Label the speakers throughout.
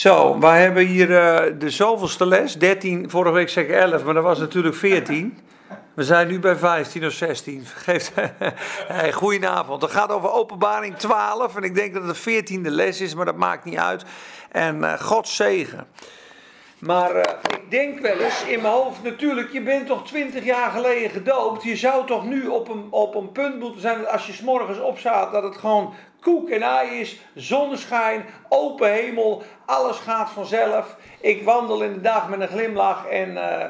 Speaker 1: Zo, wij hebben hier uh, de zoveelste les. 13, vorige week zeg ik 11, maar dat was natuurlijk 14. We zijn nu bij 15 of 16. Vergeef. hey, goedenavond. Het gaat over openbaring 12. En ik denk dat het de 14e les is, maar dat maakt niet uit. En uh, God zegen. Maar uh, ik denk wel eens in mijn hoofd, natuurlijk, je bent toch 20 jaar geleden gedoopt. Je zou toch nu op een, op een punt moeten zijn dat als je s'morgens opstaat, dat het gewoon koek en ei is, zonneschijn, open hemel, alles gaat vanzelf. Ik wandel in de dag met een glimlach en uh,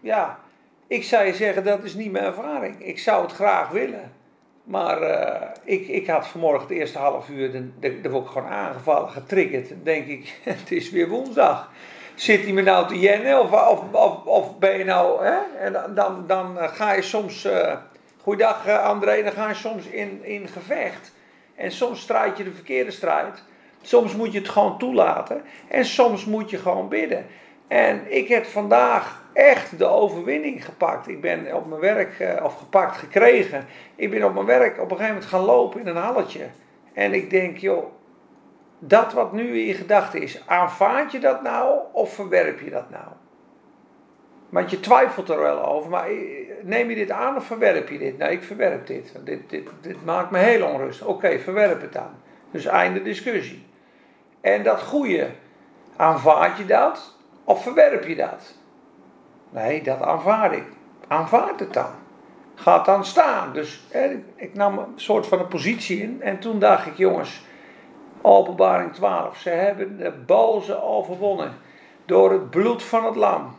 Speaker 1: ja, ik zou je zeggen, dat is niet mijn ervaring. Ik zou het graag willen. Maar uh, ik, ik had vanmorgen het eerste half uur, daar word ik gewoon aangevallen, getriggerd. Denk ik, het is weer woensdag. Zit hij me nou te jennen of, of, of, of ben je nou... Hè? En dan, dan, dan ga je soms... Uh, goeiedag André, dan ga je soms in, in gevecht. En soms strijd je de verkeerde strijd. Soms moet je het gewoon toelaten. En soms moet je gewoon bidden. En ik heb vandaag echt de overwinning gepakt. Ik ben op mijn werk, uh, of gepakt, gekregen. Ik ben op mijn werk op een gegeven moment gaan lopen in een halletje. En ik denk, joh, dat wat nu in je gedachten is, aanvaard je dat nou of verwerp je dat nou? Want je twijfelt er wel over, maar neem je dit aan of verwerp je dit? Nee, ik verwerp dit. Dit, dit, dit maakt me heel onrustig. Oké, verwerp het dan. Dus einde discussie. En dat goede, aanvaard je dat of verwerp je dat? Nee, dat aanvaard ik. Aanvaard het dan. Ga dan staan. Dus hè, ik nam een soort van een positie in en toen dacht ik, jongens, Openbaring 12, ze hebben de boze overwonnen door het bloed van het lam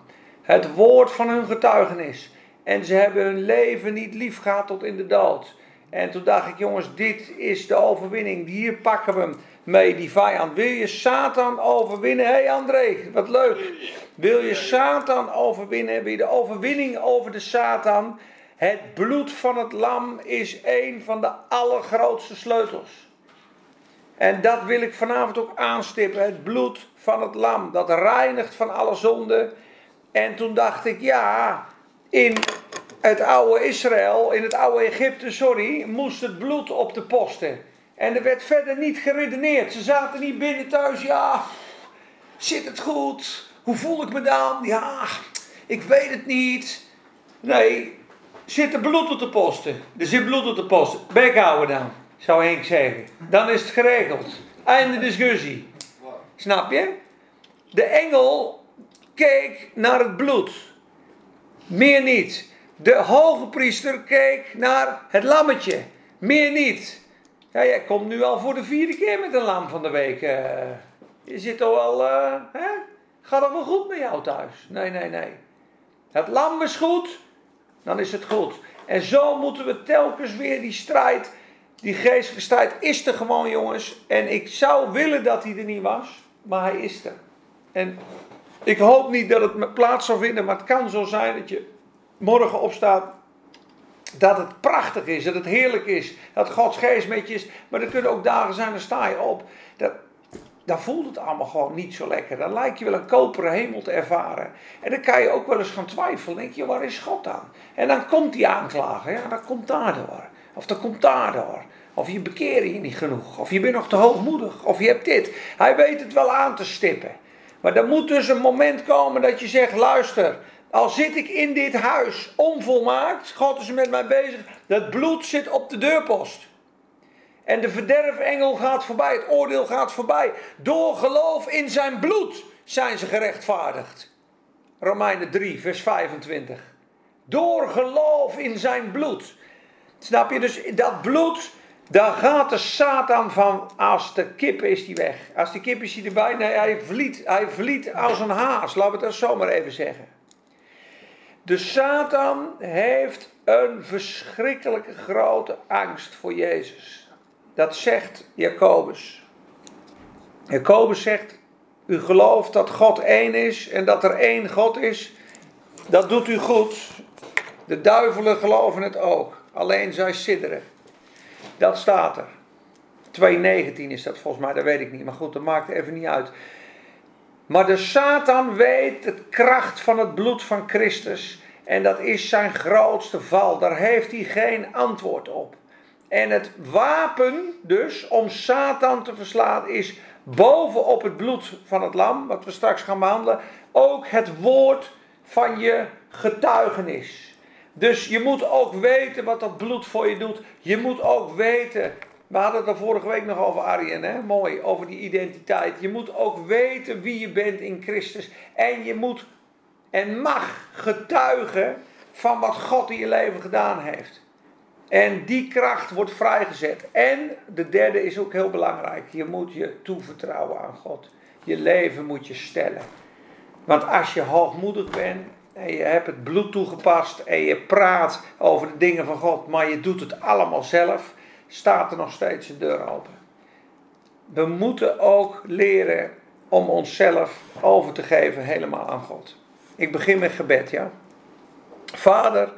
Speaker 1: het woord van hun getuigenis. En ze hebben hun leven niet lief gehad tot in de dood. En toen dacht ik, jongens, dit is de overwinning. Hier pakken we hem mee, die vijand. Wil je Satan overwinnen? Hé hey André, wat leuk. Wil je Satan overwinnen? Wil je de overwinning over de Satan? Het bloed van het lam is een van de allergrootste sleutels. En dat wil ik vanavond ook aanstippen. Het bloed van het lam. Dat reinigt van alle zonde. En toen dacht ik, ja, in het oude Israël, in het oude Egypte, sorry, moest het bloed op de posten. En er werd verder niet geredeneerd. Ze zaten niet binnen thuis, ja, zit het goed? Hoe voel ik me dan? Ja, ik weet het niet. Nee, zit er bloed op de posten? Er zit bloed op de posten. Bek houden dan, zou Henk zeggen. Dan is het geregeld. Einde discussie. Snap je? De engel keek naar het bloed. Meer niet. De hoge priester keek naar het lammetje. Meer niet. Ja, jij komt nu al voor de vierde keer met een lam van de week. Je zit al wel, uh, hè? Gaat het wel goed met jou thuis? Nee, nee, nee. Het lam is goed, dan is het goed. En zo moeten we telkens weer die strijd, die geestelijke strijd is er gewoon, jongens. En ik zou willen dat hij er niet was, maar hij is er. En ik hoop niet dat het plaats zal vinden, maar het kan zo zijn dat je morgen opstaat. Dat het prachtig is, dat het heerlijk is, dat Gods geest met je is. Maar er kunnen ook dagen zijn, dan sta je op. Dat, dan voelt het allemaal gewoon niet zo lekker. Dan lijkt je wel een koperen hemel te ervaren. En dan kan je ook wel eens gaan twijfelen. denk je, waar is God dan? En dan komt die aanklager. Ja, dat komt daardoor. Of dat komt daardoor. Of je bekeren je niet genoeg. Of je bent nog te hoogmoedig. Of je hebt dit. Hij weet het wel aan te stippen. Maar er moet dus een moment komen dat je zegt: luister, al zit ik in dit huis onvolmaakt, God is met mij bezig, dat bloed zit op de deurpost. En de verderfengel gaat voorbij, het oordeel gaat voorbij. Door geloof in zijn bloed zijn ze gerechtvaardigd. Romeinen 3, vers 25. Door geloof in zijn bloed. Snap je? Dus dat bloed, dan gaat de Satan van, als de kip is die weg. Als die kip is die erbij, nee, hij vliet, hij vliet als een haas. Laten we het zo maar even zeggen. De Satan heeft een verschrikkelijke grote angst voor Jezus. Dat zegt Jacobus. Jacobus zegt, u gelooft dat God één is en dat er één God is. Dat doet u goed. De duivelen geloven het ook. Alleen zij sidderen. Dat staat er. 2.19 is dat volgens mij, dat weet ik niet. Maar goed, dat maakt even niet uit. Maar de Satan weet de kracht van het bloed van Christus. En dat is zijn grootste val. Daar heeft hij geen antwoord op. En het wapen dus om Satan te verslaan is bovenop het bloed van het lam, wat we straks gaan behandelen, ook het woord van je getuigenis. Dus je moet ook weten wat dat bloed voor je doet. Je moet ook weten. We hadden het er vorige week nog over Arjen, hè? mooi, over die identiteit. Je moet ook weten wie je bent in Christus. En je moet en mag getuigen van wat God in je leven gedaan heeft. En die kracht wordt vrijgezet. En de derde is ook heel belangrijk. Je moet je toevertrouwen aan God. Je leven moet je stellen. Want als je hoogmoedig bent en je hebt het bloed toegepast en je praat over de dingen van God, maar je doet het allemaal zelf, staat er nog steeds een deur open. We moeten ook leren om onszelf over te geven helemaal aan God. Ik begin met gebed, ja. Vader,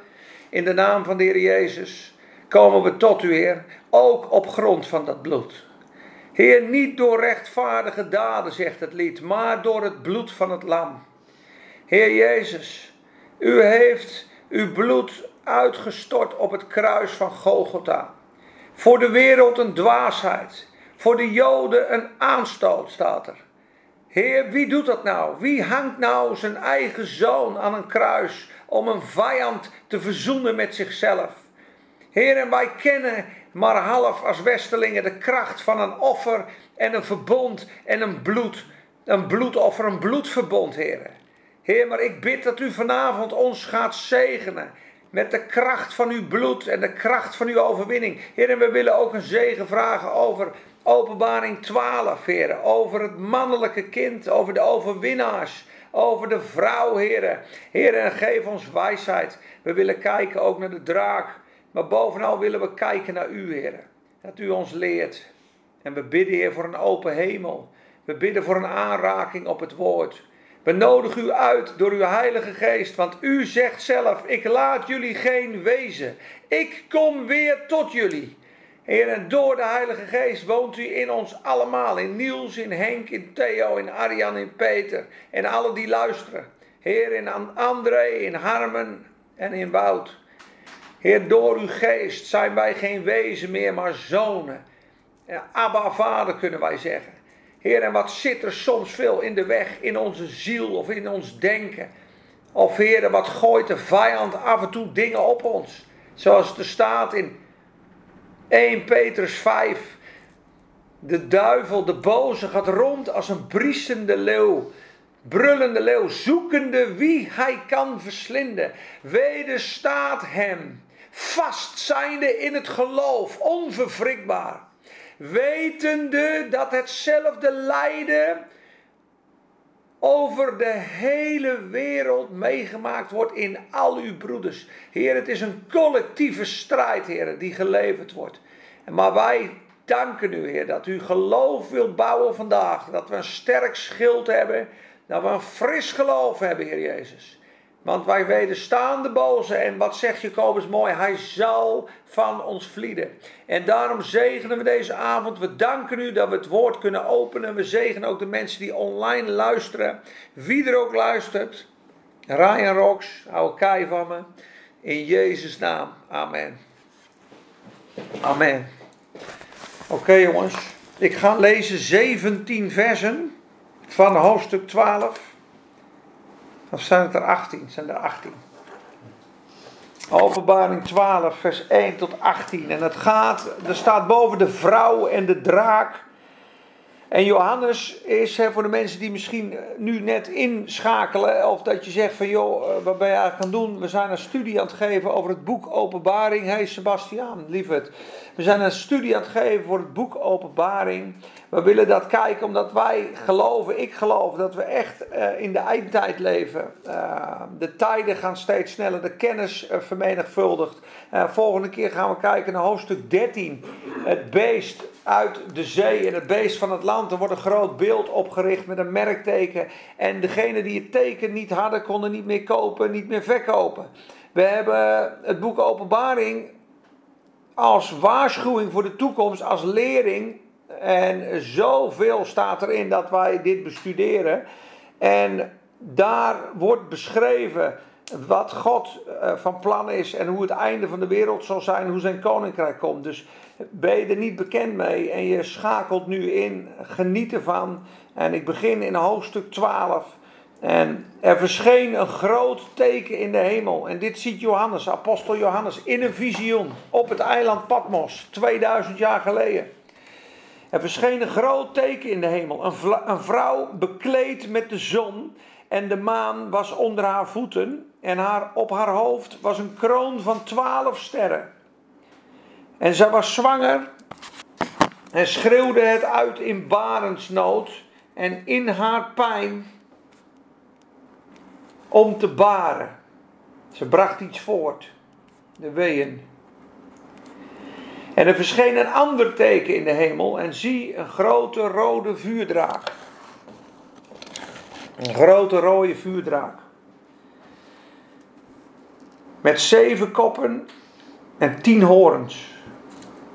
Speaker 1: in de naam van de Heer Jezus komen we tot u, Heer, ook op grond van dat bloed. Heer, niet door rechtvaardige daden, zegt het lied, maar door het bloed van het lam. Heer Jezus, u heeft uw bloed uitgestort op het kruis van Golgotha. Voor de wereld een dwaasheid, voor de Joden een aanstoot, staat er. Heer, wie doet dat nou? Wie hangt nou zijn eigen zoon aan een kruis om een vijand te verzoenen met zichzelf? Heer, en wij kennen maar half als Westelingen de kracht van een offer en een verbond en een bloed. Een bloedoffer, een bloedverbond, Heer. Heer, maar ik bid dat u vanavond ons gaat zegenen. Met de kracht van uw bloed en de kracht van uw overwinning. Heer, en we willen ook een zegen vragen over openbaring 12, Heer. Over het mannelijke kind, over de overwinnaars. Over de vrouw, Heer. Heer, en geef ons wijsheid. We willen kijken ook naar de draak. Maar bovenal willen we kijken naar u, Heer. Dat u ons leert. En we bidden, Heer, voor een open hemel. We bidden voor een aanraking op het woord. We nodigen u uit door uw Heilige Geest, want u zegt zelf: Ik laat jullie geen wezen. Ik kom weer tot jullie. Heer, en door de Heilige Geest woont u in ons allemaal. In Niels, in Henk, in Theo, in Arjan, in Peter. En alle die luisteren. Heer, in André, in Harmen en in Wout. Heer, door uw geest zijn wij geen wezen meer, maar zonen. Abba, vader kunnen wij zeggen. Heer, en wat zit er soms veel in de weg in onze ziel of in ons denken? Of Heer, wat gooit de vijand af en toe dingen op ons? Zoals er staat in 1 Petrus 5. De duivel, de boze, gaat rond als een briesende leeuw. Brullende leeuw, zoekende wie hij kan verslinden. Wederstaat hem, vastzijnde in het geloof, onverwrikbaar wetende dat hetzelfde lijden over de hele wereld meegemaakt wordt in al uw broeders. Heer, het is een collectieve strijd, Heer, die geleverd wordt. Maar wij danken u, Heer, dat u geloof wilt bouwen vandaag. Dat we een sterk schild hebben. Dat we een fris geloof hebben, Heer Jezus. Want wij wederstaan de boze. En wat zegt Jacobus mooi? Hij zal van ons vlieden. En daarom zegenen we deze avond. We danken u dat we het woord kunnen openen. We zegenen ook de mensen die online luisteren. Wie er ook luistert. Ryan Rox, hou kei van me. In Jezus' naam. Amen. Amen. Oké jongens. Ik ga lezen 17 versen van hoofdstuk 12. Of zijn het er 18? Zijn er 18? Openbaring 12, vers 1 tot 18. En het gaat, er staat boven de vrouw en de draak. En Johannes is hè, voor de mensen die misschien eh, nu net inschakelen, of dat je zegt van joh, eh, wat ben eigenlijk aan het doen? We zijn een studie aan het geven over het boek Openbaring. Hé hey Sebastiaan, lieverd. We zijn een studie aan het geven voor het boek Openbaring. We willen dat kijken omdat wij geloven, ik geloof, dat we echt uh, in de eindtijd leven. De tijden gaan steeds sneller, de kennis vermenigvuldigt. volgende keer gaan we kijken naar hoofdstuk 13. Het beest uit de zee en het beest van het land. Er wordt een groot beeld opgericht met een merkteken. En degene die het teken niet hadden, konden niet meer kopen, niet meer verkopen. We hebben het boek Openbaring als waarschuwing voor de toekomst, als lering. En zoveel staat erin dat wij dit bestuderen. En daar wordt beschreven wat God eh, van plan is en hoe het einde van de wereld zal zijn, hoe zijn koninkrijk komt. Dus ben je er niet bekend mee en je schakelt nu in, geniet ervan. En ik begin in hoofdstuk 12. En er verscheen een groot teken in de hemel. En dit ziet Johannes, apostel Johannes, in een visioen op het eiland Patmos, 2000 jaar geleden. Er verscheen een groot teken in de hemel. Een, vrouw bekleed met de zon en de maan was onder haar voeten. En haar, op haar hoofd was een kroon van twaalf sterren. En zij was zwanger en schreeuwde het uit in barensnood en in haar pijn om te baren. Ze bracht iets voort, de weeën. En er verscheen een ander teken in de hemel en zie een grote rode vuurdraak. Een grote rode vuurdraak. Met zeven koppen en tien horens.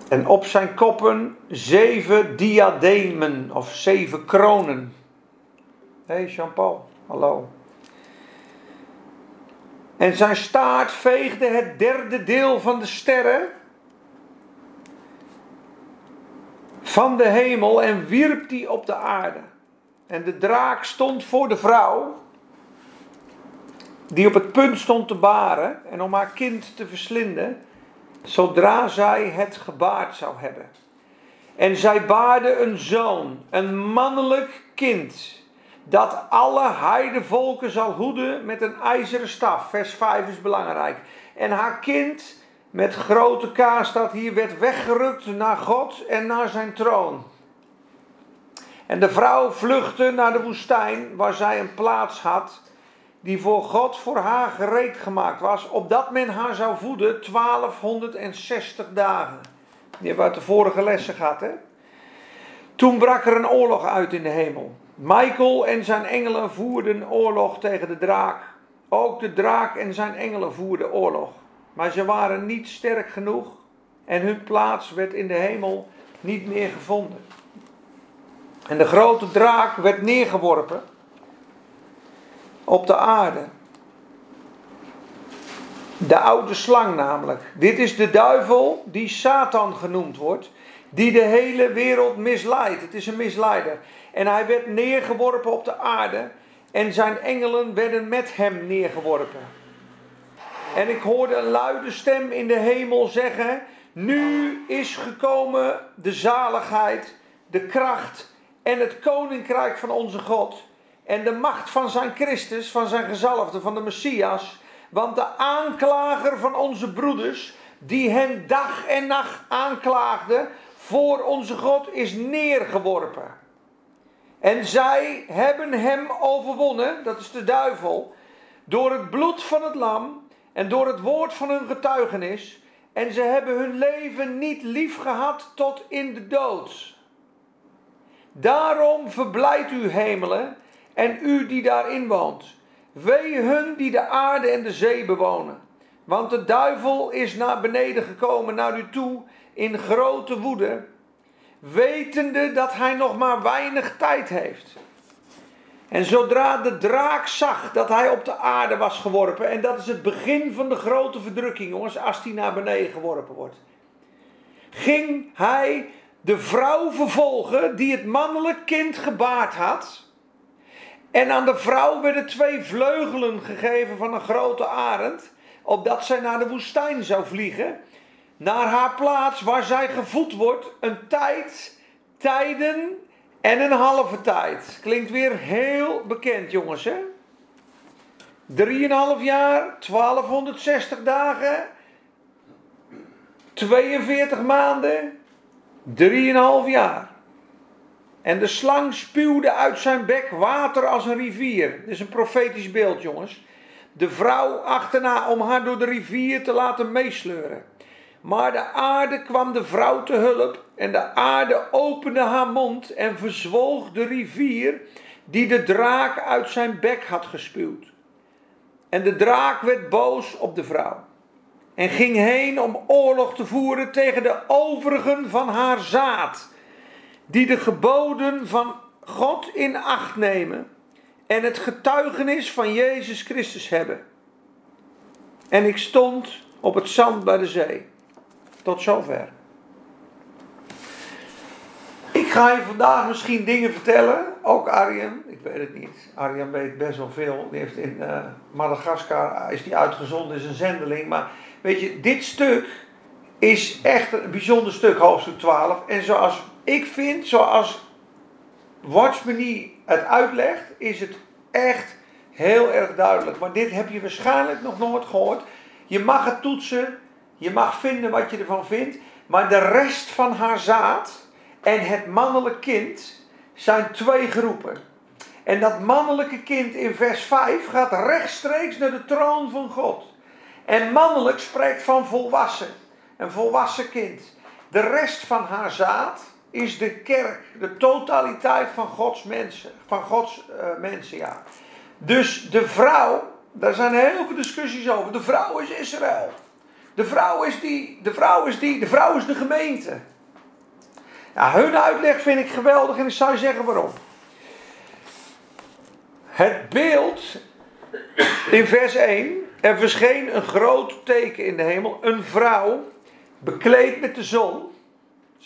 Speaker 1: En op zijn koppen zeven diademen of zeven kronen. Hé hey Jean-Paul, hallo. En zijn staart veegde het derde deel van de sterren van de hemel en wierp die op de aarde. En de draak stond voor de vrouw, die op het punt stond te baren en om haar kind te verslinden, zodra zij het gebaard zou hebben. En zij baarde een zoon, een mannelijk kind, dat alle heidevolken zal hoeden met een ijzeren staf. Vers 5 is belangrijk. En haar kind met grote K staat hier, werd weggerukt naar God en naar zijn troon. En de vrouw vluchtte naar de woestijn, waar zij een plaats had, die voor God voor haar gereed gemaakt was, opdat men haar zou voeden 1260 dagen. Die hebben we uit de vorige lessen gehad, hè? Toen brak er een oorlog uit in de hemel. Michael en zijn engelen voerden oorlog tegen de draak. Ook de draak en zijn engelen voerden oorlog. Maar ze waren niet sterk genoeg en hun plaats werd in de hemel niet meer gevonden. En de grote draak werd neergeworpen op de aarde. De oude slang namelijk. Dit is de duivel die Satan genoemd wordt, die de hele wereld misleidt. Het is een misleider. En hij werd neergeworpen op de aarde en zijn engelen werden met hem neergeworpen. En ik hoorde een luide stem in de hemel zeggen: Nu is gekomen de zaligheid, de kracht en het koninkrijk van onze God. En de macht van zijn Christus, van zijn gezalfde, van de Messias. Want de aanklager van onze broeders, die hen dag en nacht aanklaagde, voor onze God is neergeworpen. En zij hebben hem overwonnen, dat is de duivel, door het bloed van het lam en door het woord van hun getuigenis. En ze hebben hun leven niet lief gehad tot in de dood. Daarom verblijdt u hemelen en u die daarin woont. Wee hun die de aarde en de zee bewonen. Want de duivel is naar beneden gekomen naar u toe in grote woede, wetende dat hij nog maar weinig tijd heeft. En zodra de draak zag dat hij op de aarde was geworpen, en dat is het begin van de grote verdrukking, jongens, als hij naar beneden geworpen wordt, ging hij de vrouw vervolgen die het mannelijk kind gebaard had. En aan de vrouw werden twee vleugelen gegeven van een grote arend, opdat zij naar de woestijn zou vliegen, naar haar plaats waar zij gevoed wordt, een tijd, tijden en een halve tijd. Klinkt weer heel bekend, jongens, hè? 3,5 jaar, 1260 dagen, 42 maanden, 3,5 jaar. En de slang spuwde uit zijn bek water als een rivier. Dit is een profetisch beeld, jongens. De vrouw achterna om haar door de rivier te laten meesleuren. Maar de aarde kwam de vrouw te hulp en de aarde opende haar mond en verzwolg de rivier die de draak uit zijn bek had gespuwd. En de draak werd boos op de vrouw en ging heen om oorlog te voeren tegen de overigen van haar zaad, die de geboden van God in acht nemen en het getuigenis van Jezus Christus hebben. en ik stond op het zand bij de zee. Tot zover. Ik ga je vandaag misschien dingen vertellen, ook Arjen, ik weet het niet. Arjen weet best wel veel. Die heeft in uh, Madagaskar is die uitgezonden, is een zendeling. Maar weet je, dit stuk is echt een bijzonder stuk, hoofdstuk 12. En zoals ik vind, zoals Watchmenie het uitlegt, is het echt heel erg duidelijk. Maar dit heb je waarschijnlijk nog nooit gehoord. Je mag het toetsen, je mag vinden wat je ervan vindt. Maar de rest van haar zaad en het mannelijk kind zijn twee groepen. En dat mannelijke kind in vers 5 gaat rechtstreeks naar de troon van God. En mannelijk spreekt van volwassen, een volwassen kind. De rest van haar zaad is de kerk, de totaliteit van Gods mensen, van Gods uh, mensen, ja. Dus de vrouw, daar zijn heel veel discussies over. De vrouw is Israël. De vrouw is die, de vrouw is die, de vrouw is de gemeente. Ja, hun uitleg vind ik geweldig en ik zou zeggen waarom. Het beeld in vers 1. Er verscheen een groot teken in de hemel. Een vrouw bekleed met de zon.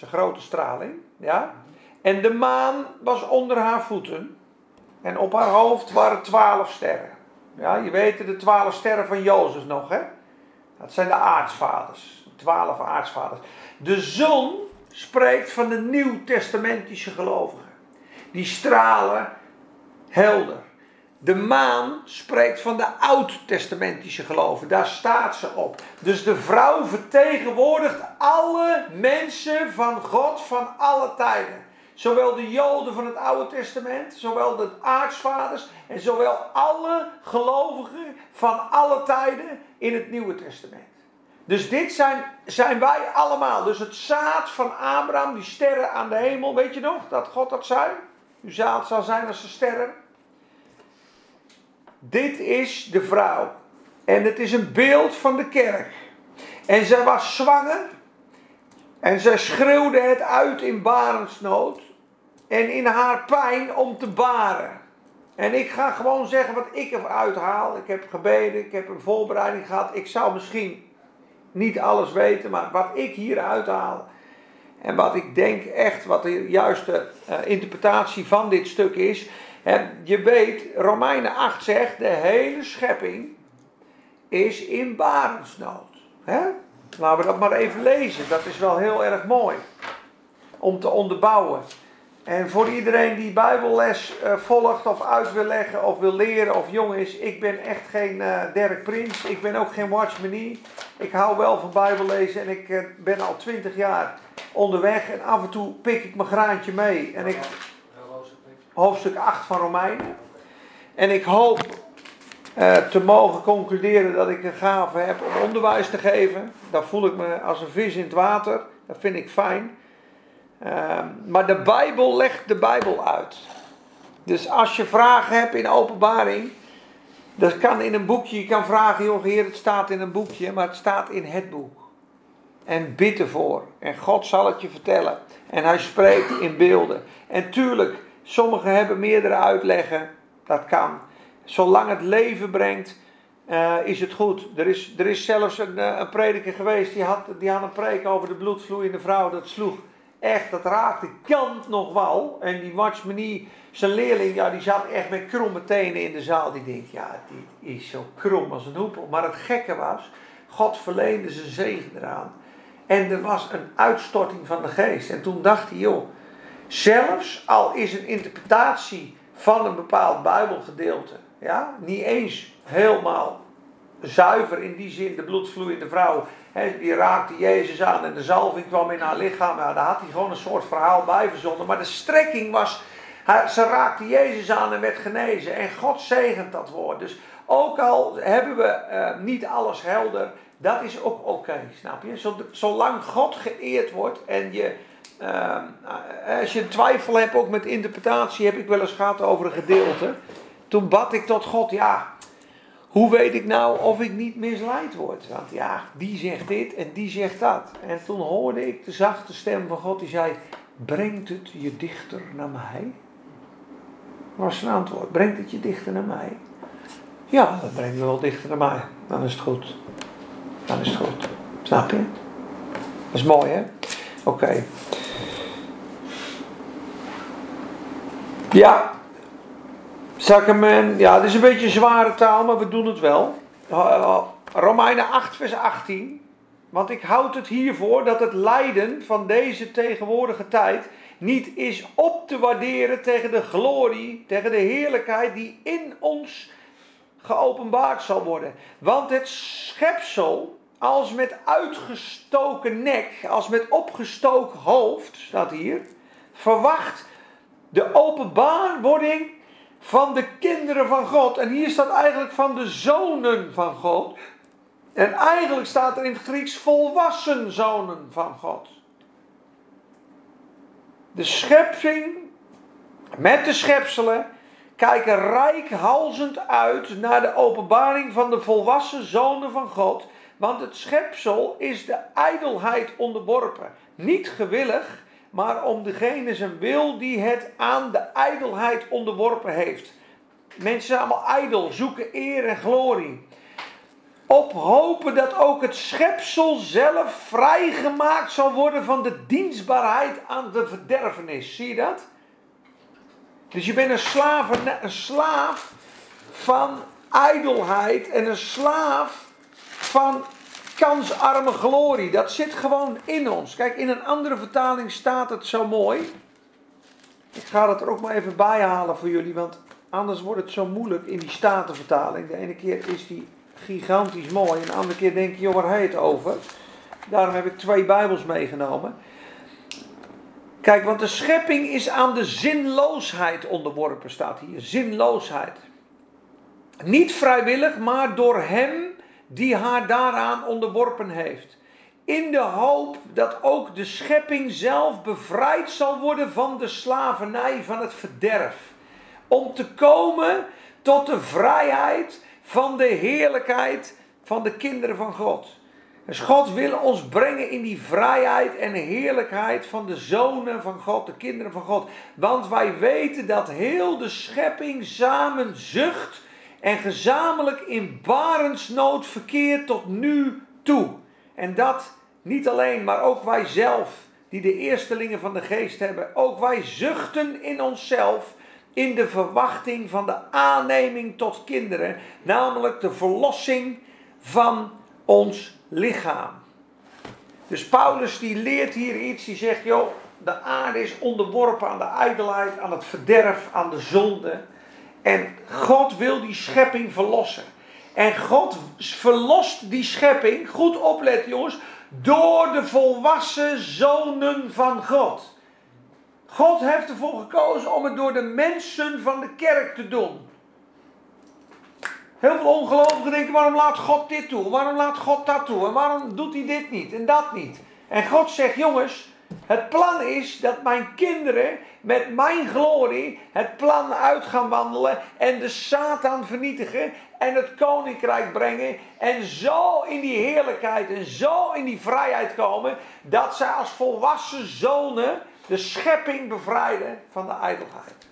Speaker 1: Is grote straling. Ja? En de maan was onder haar voeten. En op haar hoofd waren twaalf sterren. Ja, je weet de twaalf sterren van Jozef nog, hè? Dat zijn de aartsvaders. Twaalf aartsvaders. De zon spreekt van de nieuwtestamentische gelovigen. Die stralen helder. De maan spreekt van de oud-testamentische geloven. Daar staat ze op. Dus de vrouw vertegenwoordigt alle mensen van God van alle tijden. Zowel de Joden van het Oude Testament, zowel de aartsvaders en zowel alle gelovigen van alle tijden in het Nieuwe Testament. Dus dit zijn, zijn wij allemaal. Dus het zaad van Abraham, die sterren aan de hemel, weet je nog dat God dat zei? Uw zaad zal zijn als de sterren. Dit is de vrouw. En het is een beeld van de kerk. En zij was zwanger. En zij schreeuwde het uit in barensnood. En in haar pijn om te baren. En ik ga gewoon zeggen wat ik eruit haal. Ik heb gebeden, ik heb een voorbereiding gehad. Ik zou misschien niet alles weten, maar wat ik hier uithaal. En wat ik denk echt, wat de juiste uh, interpretatie van dit stuk is. En je weet, Romeinen 8 zegt, de hele schepping is in barensnood. Laten we dat maar even lezen. Dat is wel heel erg mooi. Om te onderbouwen. En voor iedereen die Bijbelles uh, volgt of uit wil leggen of wil leren of jong is, ik ben echt geen uh, Derek Prins. Ik ben ook geen Watchmanie. Ik hou wel van Bijbellezen en ik uh, ben al twintig jaar onderweg en af en toe pik ik mijn graantje mee. En ik, hoofdstuk 8 van Romeinen. En ik hoop te mogen concluderen dat ik een gave heb om onderwijs te geven. Dan voel ik me als een vis in het water. Dat vind ik fijn. Uh, maar de Bijbel legt de Bijbel uit. Dus als je vragen hebt in openbaring, dat kan in een boekje. Je kan vragen, joh heer, het staat in een boekje, maar het staat in het boek. En bid ervoor. En God zal het je vertellen. En hij spreekt in beelden. En tuurlijk, sommigen hebben meerdere uitleggen. Dat kan. Zolang het leven brengt, uh, is het goed. Er is, er is zelfs een, eh, een prediker geweest, die had, die had een preek over de bloedvloeiende vrouw. Dat sloeg echt, dat raakte kant nog wel. En die Watchmanie, zijn leerling, ja, die zat echt met kromme tenen in de zaal. Die denkt, ja, die is zo krom als een hoepel. Maar het gekke was, God verleende zijn zegen eraan. En er was een uitstorting van de geest. En toen dacht hij, joh, zelfs al is een interpretatie van een bepaald Bijbelgedeelte, ja, niet eens helemaal zuiver in die zin, de bloedvloeiende vrouw, die raakte Jezus aan en de zalving kwam in haar lichaam. Nou, daar had hij gewoon een soort verhaal bij verzonnen. Maar de strekking was, ze raakte Jezus aan en werd genezen. En God zegent dat woord. Dus ook al hebben we uh, niet alles helder, dat is ook oké, snap je? Zolang God geëerd wordt en je, uh, als je twijfel hebt, ook met interpretatie, heb ik wel eens gehad over een gedeelte. Toen bad ik tot God, ja, hoe weet ik nou of ik niet misleid word? Want ja, die zegt dit en die zegt dat. En toen hoorde ik de zachte stem van God die zei: Brengt het je dichter naar mij? Was zijn antwoord: Brengt het je dichter naar mij? Ja, dat brengt me wel dichter naar mij. Dan is het goed. Dan is het goed. Snap je? Dat is mooi, hè? Oké. Ja. Sacrament. Ja, het is een beetje zware taal, maar we doen het wel. Romeinen 8, vers 18. Want ik houd het hiervoor dat het lijden van deze tegenwoordige tijd niet is op te waarderen tegen de glorie, tegen de heerlijkheid die in ons geopenbaard zal worden. Want het schepsel, als met uitgestoken nek, als met opgestoken hoofd, staat hier, verwacht de openbaarwording van de kinderen van God. En hier staat eigenlijk van de zonen van God. En eigenlijk staat er in het Grieks volwassen zonen van God. De schepping met de schepselen kijken rijkhalzend uit naar de openbaring van de volwassen zonen van God. Want het schepsel is de ijdelheid onderworpen. Niet gewillig, maar om degene zijn wil die het aan de ijdelheid onderworpen heeft. Mensen zijn allemaal ijdel, zoeken eer en glorie. Op hopen dat ook het schepsel zelf vrijgemaakt zal worden van de dienstbaarheid aan de verderfenis. Zie je dat? Dus je bent een slaaf, een slaaf van ijdelheid en een slaaf van kansarme glorie. Dat zit gewoon in ons. Kijk, in een andere vertaling staat het zo mooi. Ik ga het er ook maar even bij halen voor jullie, want anders wordt het zo moeilijk in die statenvertaling. De ene keer is die gigantisch mooi en de andere keer denk je, joh, waar heet het over? Daarom heb ik twee Bijbels meegenomen. Kijk, want de schepping is aan de zinloosheid onderworpen, staat hier. Zinloosheid. Niet vrijwillig, maar door hem die haar daaraan onderworpen heeft. In de hoop dat ook de schepping zelf bevrijd zal worden van de slavernij van het verderf. Om te komen tot de vrijheid van de heerlijkheid van de kinderen van God. Dus God wil ons brengen in die vrijheid en heerlijkheid van de zonen van God, de kinderen van God. Want wij weten dat heel de schepping samen zucht en gezamenlijk in barensnood verkeert tot nu toe. En dat niet alleen, maar ook wij zelf, die de eerstelingen van de geest hebben, ook wij zuchten in onszelf in de verwachting van de aanneming tot kinderen, namelijk de verlossing van ons lichaam. Dus Paulus die leert hier iets, die zegt, joh, de aarde is onderworpen aan de ijdelheid, aan het verderf, aan de zonde. En God wil die schepping verlossen. En God verlost die schepping, goed opletten jongens, door de volwassen zonen van God. God heeft ervoor gekozen om het door de mensen van de kerk te doen. Heel veel ongelovigen denken, waarom laat God dit toe? Waarom laat God dat toe? En waarom doet hij dit niet en dat niet? En God zegt, jongens, het plan is dat mijn kinderen met mijn glorie het plan uit gaan wandelen en de Satan vernietigen en het koninkrijk brengen en zo in die heerlijkheid en zo in die vrijheid komen dat zij als volwassen zonen de schepping bevrijden van de ijdelheid.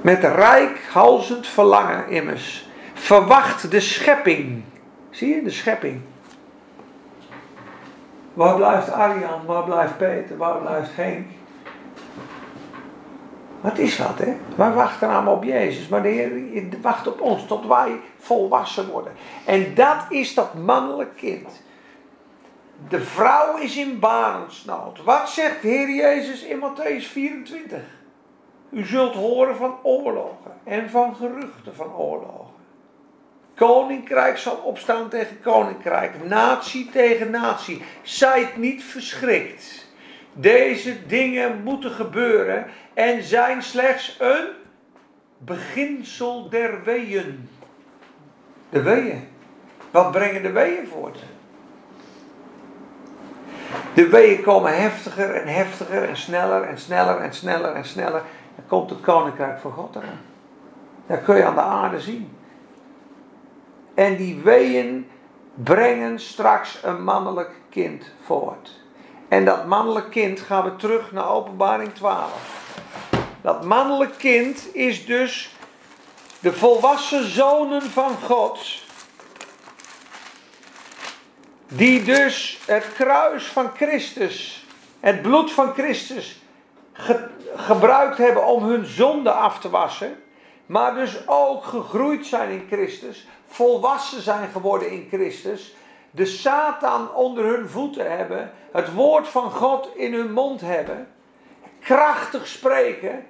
Speaker 1: Met rijkhalzend verlangen immers. Verwacht de schepping. Zie je, de schepping. Waar blijft Arjan? Waar blijft Peter? Waar blijft Henk? Wat is dat, hè? Wij wachten allemaal op Jezus, maar de Heer wacht op ons tot wij volwassen worden. En dat is dat mannelijk kind. De vrouw is in barensnood. Wat zegt de Heer Jezus in Matthäus 24? U zult horen van oorlogen en van geruchten van oorlogen. Koninkrijk zal opstaan tegen koninkrijk, natie tegen natie. Zijt niet verschrikt. Deze dingen moeten gebeuren en zijn slechts een beginsel der weeën. De weeën. Wat brengen de weeën voort? De weeën komen heftiger en heftiger en sneller en sneller en sneller en sneller. Dan komt het koninkrijk van God eraan. Dat kun je aan de aarde zien. En die weeën brengen straks een mannelijk kind voort. En dat mannelijk kind gaan we terug naar openbaring 12. Dat mannelijk kind is dus de volwassen zonen van God. Die dus het kruis van Christus, het bloed van Christus, gebruikt hebben om hun zonde af te wassen. Maar dus ook gegroeid zijn in Christus, volwassen zijn geworden in Christus, de Satan onder hun voeten hebben, het woord van God in hun mond hebben, krachtig spreken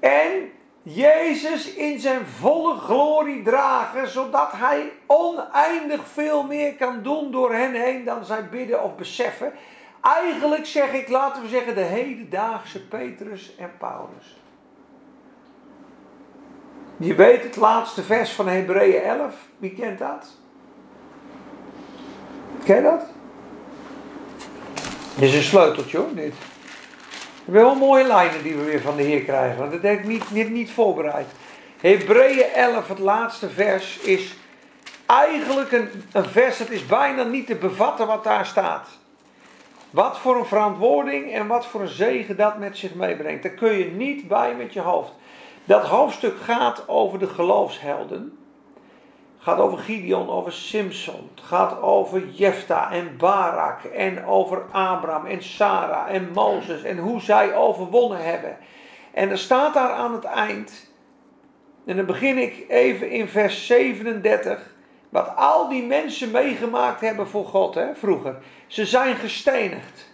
Speaker 1: en Jezus in zijn volle glorie dragen, zodat hij oneindig veel meer kan doen door hen heen dan zij bidden of beseffen. Eigenlijk zeg ik, laten we zeggen, de hedendaagse Petrus en Paulus. Je weet het laatste vers van Hebreeën 11. Wie kent dat? Ken je dat? Dit is een sleuteltje hoor, dit. We hebben wel mooie lijnen die we weer van de Heer krijgen. Want dat heb niet, niet, niet voorbereid. Hebreeën 11, het laatste vers, is eigenlijk een, een vers, het is bijna niet te bevatten wat daar staat. Wat voor een verantwoording en wat voor een zegen dat met zich meebrengt. Daar kun je niet bij met je hoofd. Dat hoofdstuk gaat over de geloofshelden. Gaat over Gideon, over Simson. Het gaat over Jefta en Barak. En over Abraham en Sarah en Mozes. En hoe zij overwonnen hebben. En er staat daar aan het eind. En dan begin ik even in vers 37. Wat al die mensen meegemaakt hebben voor God, hè, vroeger. Ze zijn gestenigd.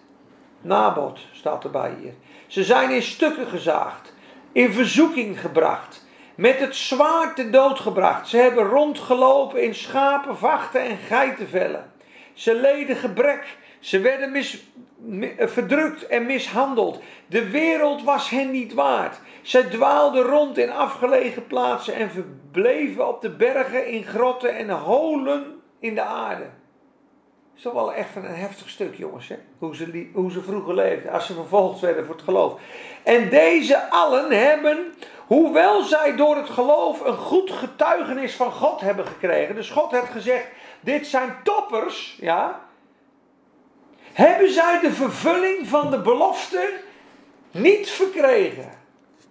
Speaker 1: Nabot staat erbij hier. Ze zijn in stukken gezaagd in verzoeking gebracht, met het zwaard te dood gebracht. Ze hebben rondgelopen in schapen, vachten en geitenvellen. Ze leden gebrek, ze werden eh, verdrukt en mishandeld. De wereld was hen niet waard. Zij dwaalden rond in afgelegen plaatsen en verbleven op de bergen, in grotten en holen in de aarde is wel echt een heftig stuk, jongens. Hè? Hoe, ze, hoe ze vroeger leefden, als ze vervolgd werden voor het geloof. En deze allen hebben, hoewel zij door het geloof een goed getuigenis van God hebben gekregen. Dus God heeft gezegd: dit zijn toppers, ja. Hebben zij de vervulling van de belofte niet verkregen?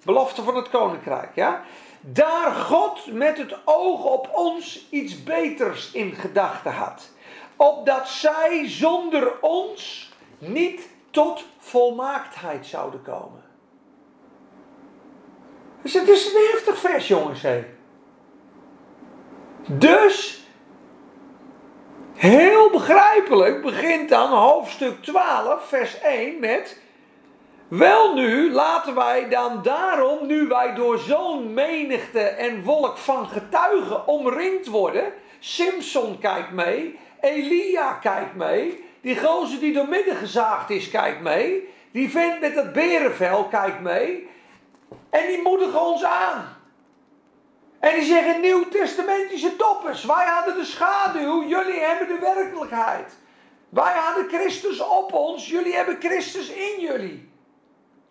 Speaker 1: Belofte van het koninkrijk, ja. Daar God met het oog op ons iets beters in gedachten had opdat zij zonder ons niet tot volmaaktheid zouden komen. Dus het is een heftig vers, jongens. Dus, heel begrijpelijk begint dan hoofdstuk 12, vers 1 met... Wel nu, laten wij dan daarom, nu wij door zo'n menigte en wolk van getuigen omringd worden... Simpson kijkt mee Elia kijkt mee. Die gozer die door midden gezaagd is, kijkt mee. Die vent met dat berenvel kijkt mee. En die moedigen ons aan. En die zeggen nieuw-testamentische toppers. Wij hadden de schaduw, jullie hebben de werkelijkheid. Wij hadden Christus op ons, jullie hebben Christus in jullie.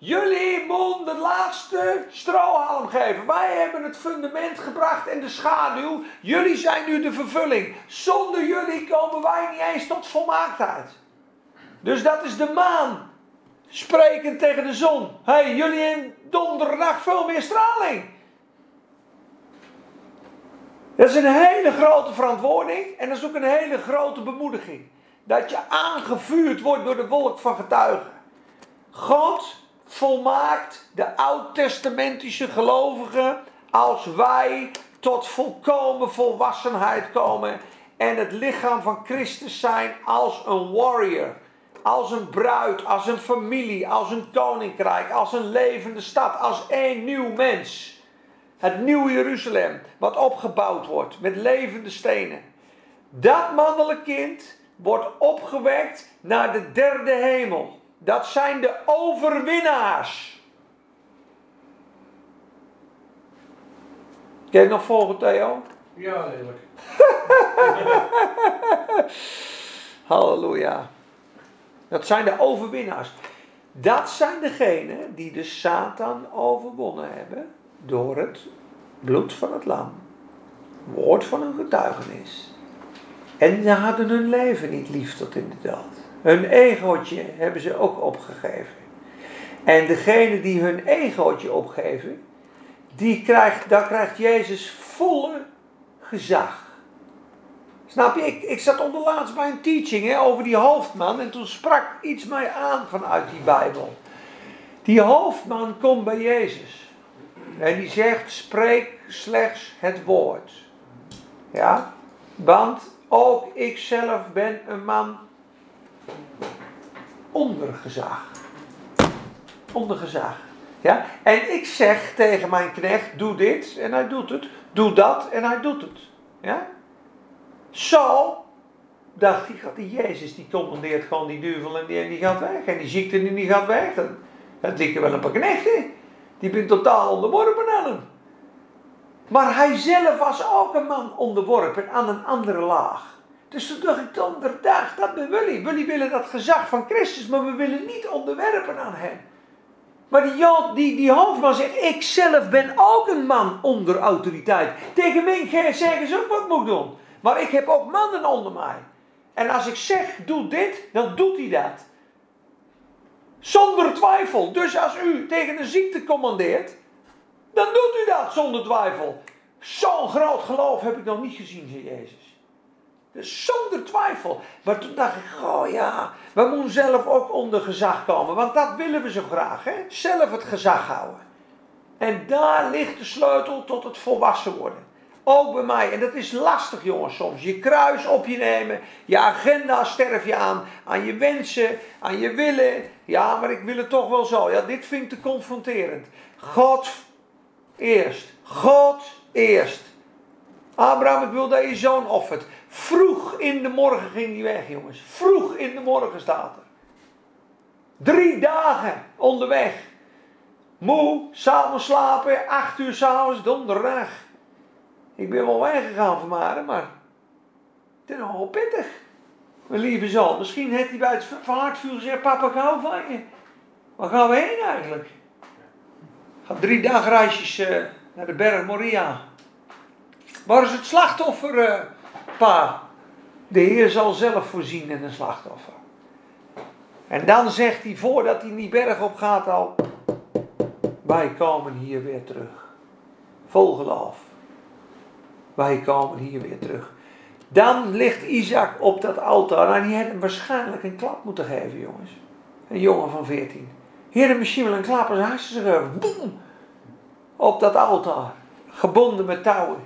Speaker 1: Jullie moeten de laatste strohalm geven. Wij hebben het fundament gebracht en de schaduw. Jullie zijn nu de vervulling. Zonder jullie komen wij niet eens tot volmaaktheid. Dus dat is de maan. Sprekend tegen de zon. Hey, jullie in donderdag veel meer straling. Dat is een hele grote verantwoording en dat is ook een hele grote bemoediging. Dat je aangevuurd wordt door de wolk van getuigen. God volmaakt de oud-testamentische gelovigen als wij tot volkomen volwassenheid komen en het lichaam van Christus zijn als een warrior, als een bruid, als een familie, als een koninkrijk, als een levende stad, als één nieuw mens. Het nieuwe Jeruzalem, wat opgebouwd wordt met levende stenen. Dat mannelijk kind wordt opgewekt naar de derde hemel. Dat zijn de overwinnaars. Kun je nog volgen, Theo?
Speaker 2: Ja, redelijk.
Speaker 1: Halleluja. Dat zijn de overwinnaars. Dat zijn degenen die de Satan overwonnen hebben door het bloed van het lam. Woord van een getuigenis. En ze hadden hun leven niet lief tot in de dood. Hun egootje hebben ze ook opgegeven. En degene die hun egootje opgeven, die krijgt, daar krijgt Jezus volle gezag. Snap je? Ik, ik zat onderlaatst bij een teaching hè, over die hoofdman en toen sprak iets mij aan vanuit die Bijbel. Die hoofdman komt bij Jezus en die zegt: spreek slechts het woord. Ja, want ook ik zelf ben een man onder gezag. Onder gezag. Ja? En ik zeg tegen mijn knecht, doe dit en hij doet het. Doe dat en hij doet het. Ja? Zo dacht die, die Jezus die commandeert gewoon die duivel en die, gaat weg. En die ziekte die, die gaat weg. Dat, dat lieken wel een paar knechten. Die ben totaal onderworpen aan hem. Maar hij zelf was ook een man onderworpen aan een andere laag. Dus toen dacht ik donderdag, dat ben Willy. Willy willen dat gezag van Christus, maar we willen niet onderwerpen aan hem. Maar die, die, die hoofdman zegt, ik zelf ben ook een man onder autoriteit. Tegen mij zeggen ze ook wat moet doen. Maar ik heb ook mannen onder mij. En als ik zeg, doe dit, dan doet hij dat. Zonder twijfel. Dus als u tegen een ziekte commandeert, dan doet u dat zonder twijfel. Zo'n groot geloof heb ik nog niet gezien, zei Jezus. Zonder twijfel. Maar toen dacht ik, oh ja, we moeten zelf ook onder gezag komen. Want dat willen we zo graag, hè? Zelf het gezag houden. En daar ligt de sleutel tot het volwassen worden. Ook bij mij. En dat is lastig, jongens, soms. Je kruis op je nemen. Je agenda sterf je aan. Aan je wensen. Aan je willen. Ja, maar ik wil het toch wel zo. Ja, dit vind ik te confronterend. God eerst. God eerst. Abraham, ik wil dat je zoon offert. Vroeg in de morgen ging hij weg, jongens. Vroeg in de morgen staat er. Drie dagen onderweg. Moe, s'avonds slapen, acht uur s'avonds, donderdag. Ik ben wel weggegaan vanmorgen, maar het is nogal pittig. Mijn lieve zoon, misschien heeft hij bij het vaartvuur gezegd, papa, hou van je. Waar gaan we heen eigenlijk? Ga drie dagreisjes uh, naar de berg Moria. Waar is het slachtoffer, uh, pa? De Heer zal zelf voorzien in een slachtoffer. En dan zegt hij, voordat hij die berg op gaat al, wij komen hier weer terug. Vol geloof. Wij komen hier weer terug. Dan ligt Isaac op dat altaar. En die had hem waarschijnlijk een klap moeten geven, jongens. Een jongen van 14. Heer, misschien wel een klap als gegeven. Boem! Op dat altaar. Gebonden met touwen.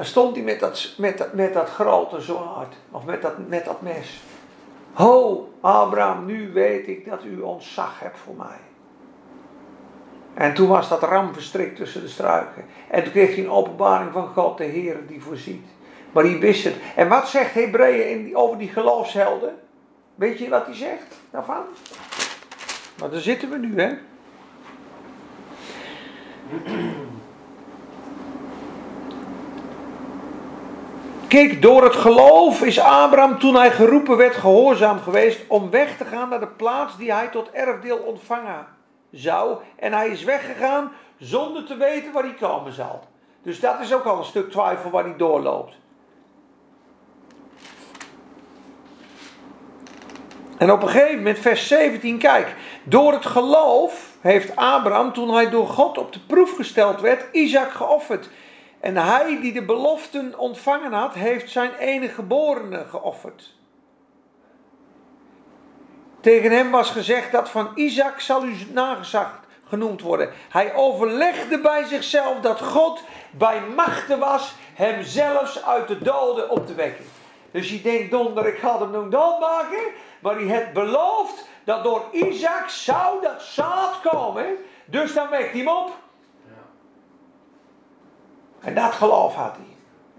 Speaker 1: Dan stond hij met dat, met dat, met dat grote zwaard. Of met dat, met dat mes. Ho, Abraham, nu weet ik dat u ontzag hebt voor mij. En toen was dat ram verstrikt tussen de struiken. En toen kreeg hij een openbaring van God, de Heer die voorziet. Maar hij wist het. En wat zegt Hebreeën over die geloofshelden? Weet je wat hij zegt daarvan? Maar daar zitten we nu, hè? Kijk, door het geloof is Abraham toen hij geroepen werd gehoorzaam geweest om weg te gaan naar de plaats die hij tot erfdeel ontvangen zou. En hij is weggegaan zonder te weten waar hij komen zal. Dus dat is ook al een stuk twijfel waar hij doorloopt. En op een gegeven moment, vers 17, kijk. Door het geloof heeft Abraham, toen hij door God op de proef gesteld werd, Isaac geofferd. En hij die de beloften ontvangen had, heeft zijn enige geborene geofferd. Tegen hem was gezegd dat van Isaac zal u nagezacht genoemd worden. Hij overlegde bij zichzelf dat God bij machten was hem zelfs uit de doden op te wekken. Dus je denkt, donder, ik ga hem nog doodmaken. Maar hij heeft beloofd dat door Isaac zou dat zaad komen. Dus dan wekt hij hem op. En dat geloof had hij.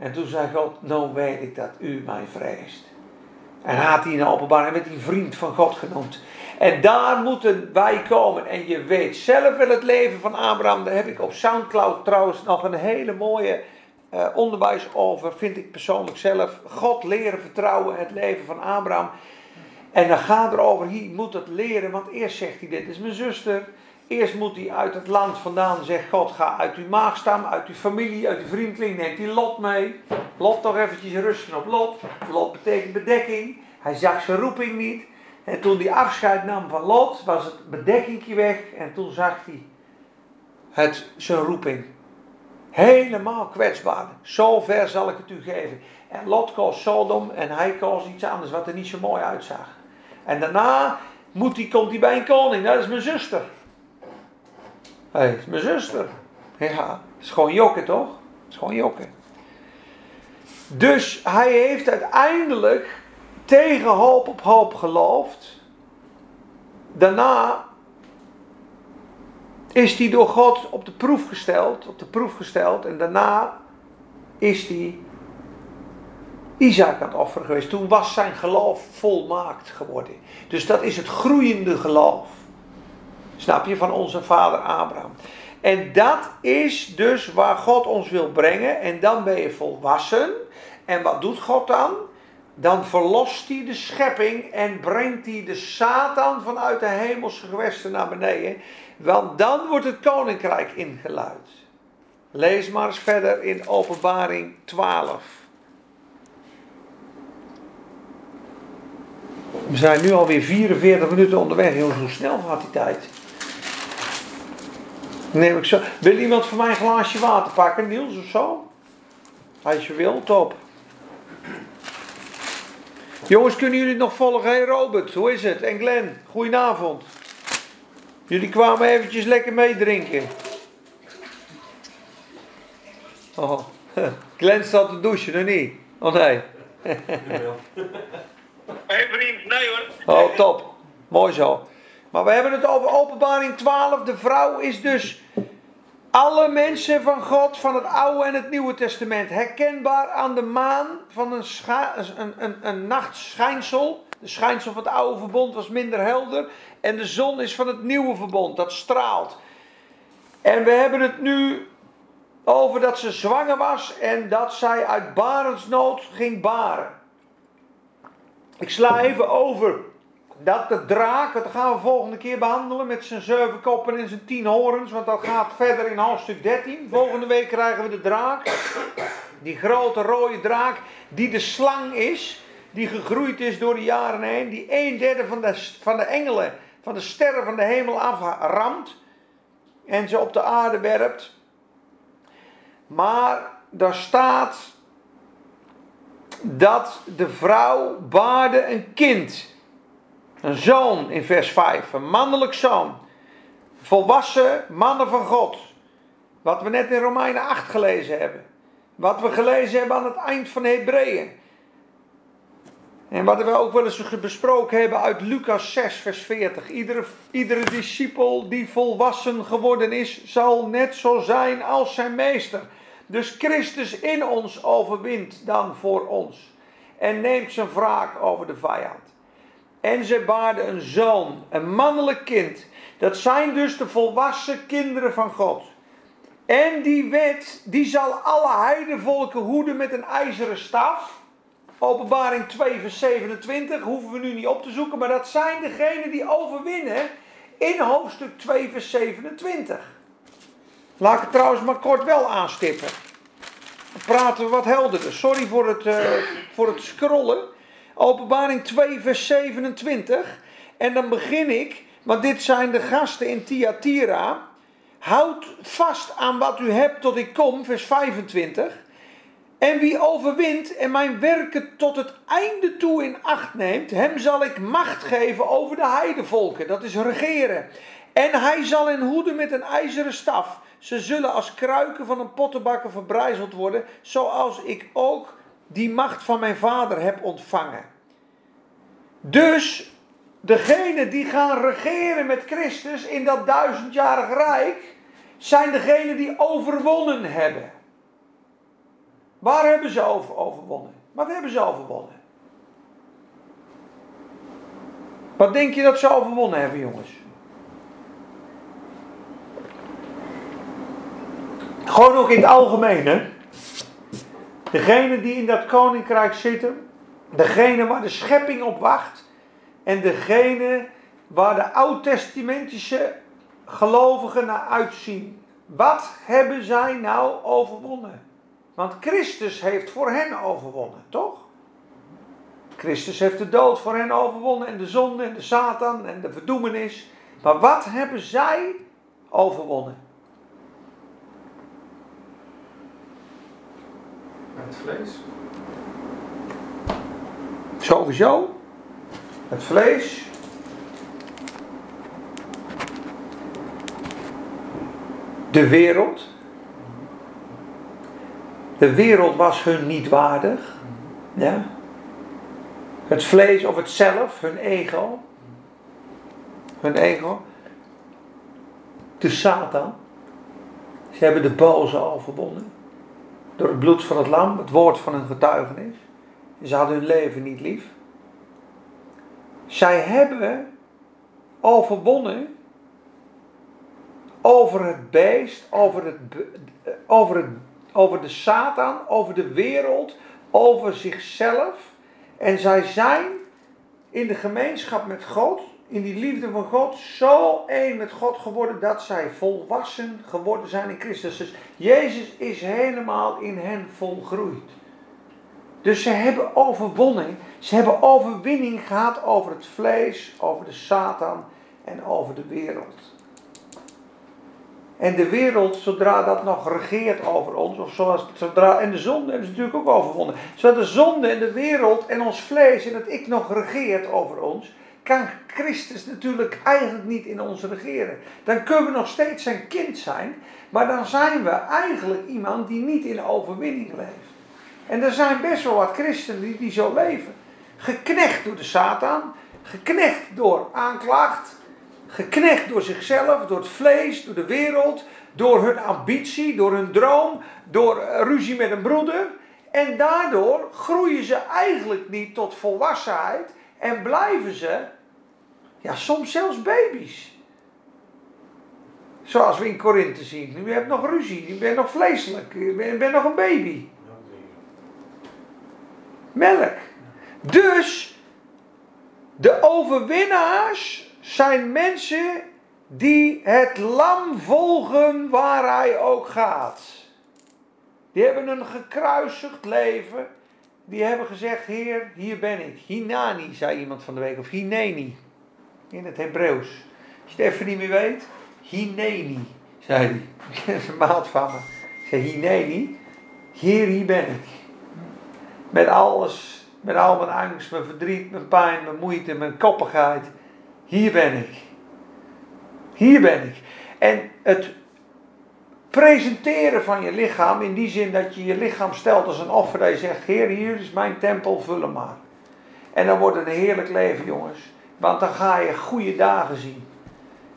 Speaker 1: En toen zei God, nou weet ik dat u mij vreest. En had hij een openbaring, werd hij vriend van God genoemd. En daar moeten wij komen. En je weet zelf wel het leven van Abraham. Daar heb ik op Soundcloud trouwens nog een hele mooie uh, onderwijs over. Vind ik persoonlijk zelf. God leren vertrouwen, het leven van Abraham. En dan gaat er over, hij moet het leren. Want eerst zegt hij, dit is mijn zuster. Eerst moet hij uit het land vandaan, zegt God, ga uit uw maagstam, uit uw familie, uit uw vriendling, neemt die Lot mee. Lot toch eventjes rusten op Lot. Lot betekent bedekking. Hij zag zijn roeping niet. En toen hij afscheid nam van Lot, was het bedekkingje weg. En toen zag hij het, zijn roeping. Helemaal kwetsbaar. Zo ver zal ik het u geven. En Lot koos Sodom en hij koos iets anders wat er niet zo mooi uitzag. En daarna moet komt hij bij een koning. Dat is mijn zuster. Hey, is mijn zuster. Ja, is gewoon jokken toch? Is gewoon jokken. Dus hij heeft uiteindelijk tegen hoop op hoop geloofd. Daarna is hij door God op de proef gesteld, op de proef gesteld en daarna is hij Isaac aan het offeren geweest. Toen was zijn geloof volmaakt geworden. Dus dat is het groeiende geloof. Snap je van onze vader Abraham? En dat is dus waar God ons wil brengen. En dan ben je volwassen. En wat doet God dan? Dan verlost hij de schepping en brengt hij de Satan vanuit de hemelse gewesten naar beneden. Want dan wordt het koninkrijk ingeluid. Lees maar eens verder in Openbaring 12. We zijn nu alweer 44 minuten onderweg. Jongens, hoe snel gaat die tijd? Neem ik zo. Wil iemand voor mij een glaasje water pakken, Niels of zo? Als je wil, top. Jongens, kunnen jullie nog volgen? Hey Robert, hoe is het? En Glenn, goedenavond. Jullie kwamen eventjes lekker meedrinken. Oh, Glenn staat te douchen, nog niet? Oh nee.
Speaker 2: Hé vriend, nee hoor.
Speaker 1: Oh, top. Mooi zo. Maar we hebben het over openbaring 12. De vrouw is dus alle mensen van God van het Oude en het Nieuwe Testament. Herkenbaar aan de maan van een, een, een, een nachtschijnsel. De schijnsel van het oude verbond was minder helder. En de zon is van het nieuwe verbond, dat straalt. En we hebben het nu over dat ze zwanger was en dat zij uit barensnood ging baren. Ik sla even over dat de draak, dat gaan we volgende keer behandelen met zijn zeven koppen en zijn tien horens, want dat gaat verder in hoofdstuk 13. Volgende week krijgen we de draak, die grote rode draak, die de slang is, die gegroeid is door de jaren heen, die een derde van de, van de engelen, van de sterren van de hemel aframt en ze op de aarde werpt. Maar daar staat dat de vrouw baarde een kind. Een zoon in vers 5, een mannelijk zoon. Volwassen mannen van God. Wat we net in Romeinen 8 gelezen hebben. Wat we gelezen hebben aan het eind van Hebreeën. En wat we ook wel eens besproken hebben uit Lucas 6, vers 40. Iedere, iedere discipel die volwassen geworden is, zal net zo zijn als zijn meester. Dus Christus in ons overwint dan voor ons. En neemt zijn wraak over de vijand. En ze baarden een zoon, een mannelijk kind. Dat zijn dus de volwassen kinderen van God. En die wet, die zal alle heidenvolken hoeden met een ijzeren staf. Openbaring 2, vers 27, hoeven we nu niet op te zoeken, maar dat zijn degenen die overwinnen in hoofdstuk 2, vers 27. Laat ik het trouwens maar kort wel aanstippen. Dan praten we wat helderder. Sorry voor het, uh, voor het scrollen. Openbaring 2, vers 27. En dan begin ik, want dit zijn de gasten in Thyatira. Houd vast aan wat u hebt tot ik kom, vers 25. En wie overwint en mijn werken tot het einde toe in acht neemt, hem zal ik macht geven over de heidevolken. Dat is regeren. En hij zal hen hoeden met een ijzeren staf. Ze zullen als kruiken van een pottenbakker verbrijzeld worden, zoals ik ook die macht van mijn vader heb ontvangen. Dus degenen die gaan regeren met Christus in dat duizendjarig rijk, zijn degenen die overwonnen hebben. Waar hebben ze over overwonnen? Wat hebben ze overwonnen? Wat denk je dat ze overwonnen hebben, jongens? Gewoon ook in het algemeen, hè? Degene die in dat koninkrijk zitten, degene waar de schepping op wacht, en degene waar de oud-testamentische gelovigen naar uitzien. Wat hebben zij nou overwonnen? Want Christus heeft voor hen overwonnen, toch? Christus heeft de dood voor hen overwonnen en de zonde en de Satan en de verdoemenis. Maar wat hebben zij overwonnen?
Speaker 3: Het vlees.
Speaker 1: Sowieso. Het vlees. De wereld. De wereld was hun niet waardig. Ja. Het vlees of het zelf, hun ego. Hun ego. De Satan. Ze hebben de boze overwonnen. Door het bloed van het lam, het woord van hun getuigenis. Ze hadden hun leven niet lief. Zij hebben overwonnen over het beest, over, het, over, het, over de Satan, over de wereld, over zichzelf. En zij zijn in de gemeenschap met God, in die liefde van God, zo één met God geworden dat zij volwassen geworden zijn in Christus. Dus Jezus is helemaal in hen volgroeid. Dus ze hebben overwonnen, ze hebben overwinning gehad over het vlees, over de Satan en over de wereld. En de wereld, zodra dat nog regeert over ons, of zoals, zodra, en de zonde hebben ze natuurlijk ook overwonnen. Zodra de zonde en de wereld en ons vlees en het ik nog regeert over ons, kan Christus natuurlijk eigenlijk niet in ons regeren. Dan kunnen we nog steeds zijn kind zijn, maar dan zijn we eigenlijk iemand die niet in overwinning leeft. En er zijn best wel wat christenen die, die zo leven. Geknecht door de Satan, geknecht door aanklacht, geknecht door zichzelf, door het vlees, door de wereld, door hun ambitie, door hun droom, door ruzie met een broeder. En daardoor groeien ze eigenlijk niet tot volwassenheid en blijven ze, ja, soms zelfs baby's. Zoals we in Korinthe zien. U hebt nog ruzie, u bent nog vleeselijk, u bent nog een baby. Melk. Dus de overwinnaars zijn mensen die het lam volgen waar hij ook gaat. Die hebben een gekruisigd leven. Die hebben gezegd, Heer, hier ben ik. Hinani, zei iemand van de week. Of Hineni. In het Hebreeuws. Als je het even niet meer weet. Hineni, zei hij. Dat is een maat van me. Ik zei, Hineni. Heer, hier ben ik. Met alles. Met al mijn angst, mijn verdriet, mijn pijn, mijn moeite, mijn koppigheid. Hier ben ik. Hier ben ik. En het presenteren van je lichaam, in die zin dat je je lichaam stelt als een offer, dat je zegt: Heer, hier is mijn tempel, vul hem maar. En dan wordt het een heerlijk leven, jongens. Want dan ga je goede dagen zien.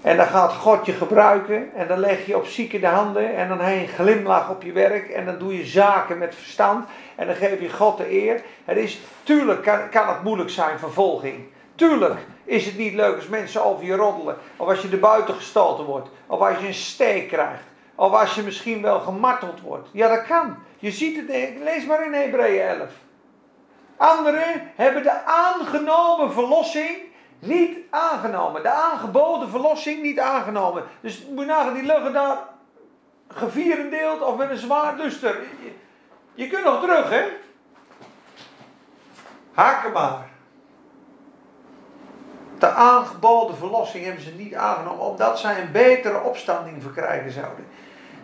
Speaker 1: En dan gaat God je gebruiken. En dan leg je op zieken de handen. En dan heb je een glimlach op je werk. En dan doe je zaken met verstand. En dan geef je God de eer. Het is, tuurlijk kan, kan het moeilijk zijn, vervolging. Tuurlijk is het niet leuk als mensen over je roddelen. Of als je er buiten gestoten wordt. Of als je een steek krijgt. Of als je misschien wel gemarteld wordt. Ja, dat kan. Je ziet het, lees maar in Hebreeën 11. Anderen hebben de aangenomen verlossing niet aangenomen. De aangeboden verlossing niet aangenomen. Dus moet nagaan, die liggen daar gevierendeeld of met een zwaar luster. Je, kunt nog terug, hè? Haken maar. De aangeboden verlossing hebben ze niet aangenomen, omdat zij een betere opstanding verkrijgen zouden.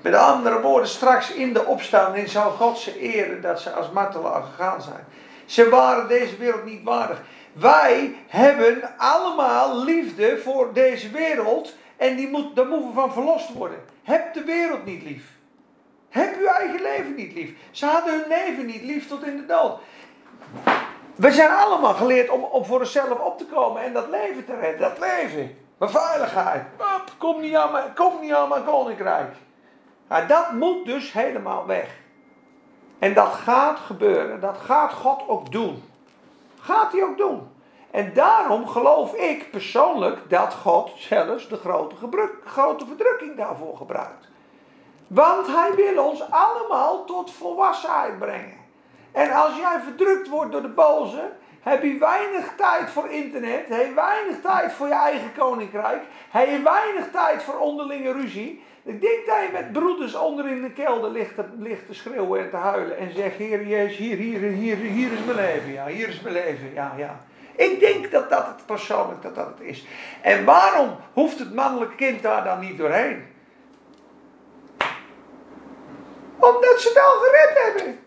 Speaker 1: Met andere woorden, straks in de opstanding zou God ze eren dat ze als martelaar gegaan zijn. Ze waren deze wereld niet waardig. Wij hebben allemaal liefde voor deze wereld en die moet, daar moeten we van verlost worden. Heb de wereld niet lief. Heb uw eigen leven niet lief. Ze hadden hun leven niet lief tot in de dood. We zijn allemaal geleerd om, voor onszelf op te komen en dat leven te redden. Dat leven. Mijn veiligheid. Kom niet aan mijn, kom niet aan koninkrijk. Maar dat moet dus helemaal weg. En dat gaat gebeuren. Dat gaat God ook doen. Gaat hij ook doen. En daarom geloof ik persoonlijk dat God zelfs de grote, grote verdrukking daarvoor gebruikt. Want hij wil ons allemaal tot volwassenheid brengen. En als jij verdrukt wordt door de boze, heb je weinig tijd voor internet, heb je weinig tijd voor je eigen koninkrijk, heb je weinig tijd voor onderlinge ruzie. Ik denk dat je met broeders onder in de kelder ligt te, ligt schreeuwen en te huilen en zegt, Heer Jezus, hier, hier, hier, hier is mijn leven, ja, hier is mijn leven, ja, ja. Ik denk dat dat het persoonlijk dat dat het is. En waarom hoeft het mannelijke kind daar dan niet doorheen? Omdat ze het al gered hebben.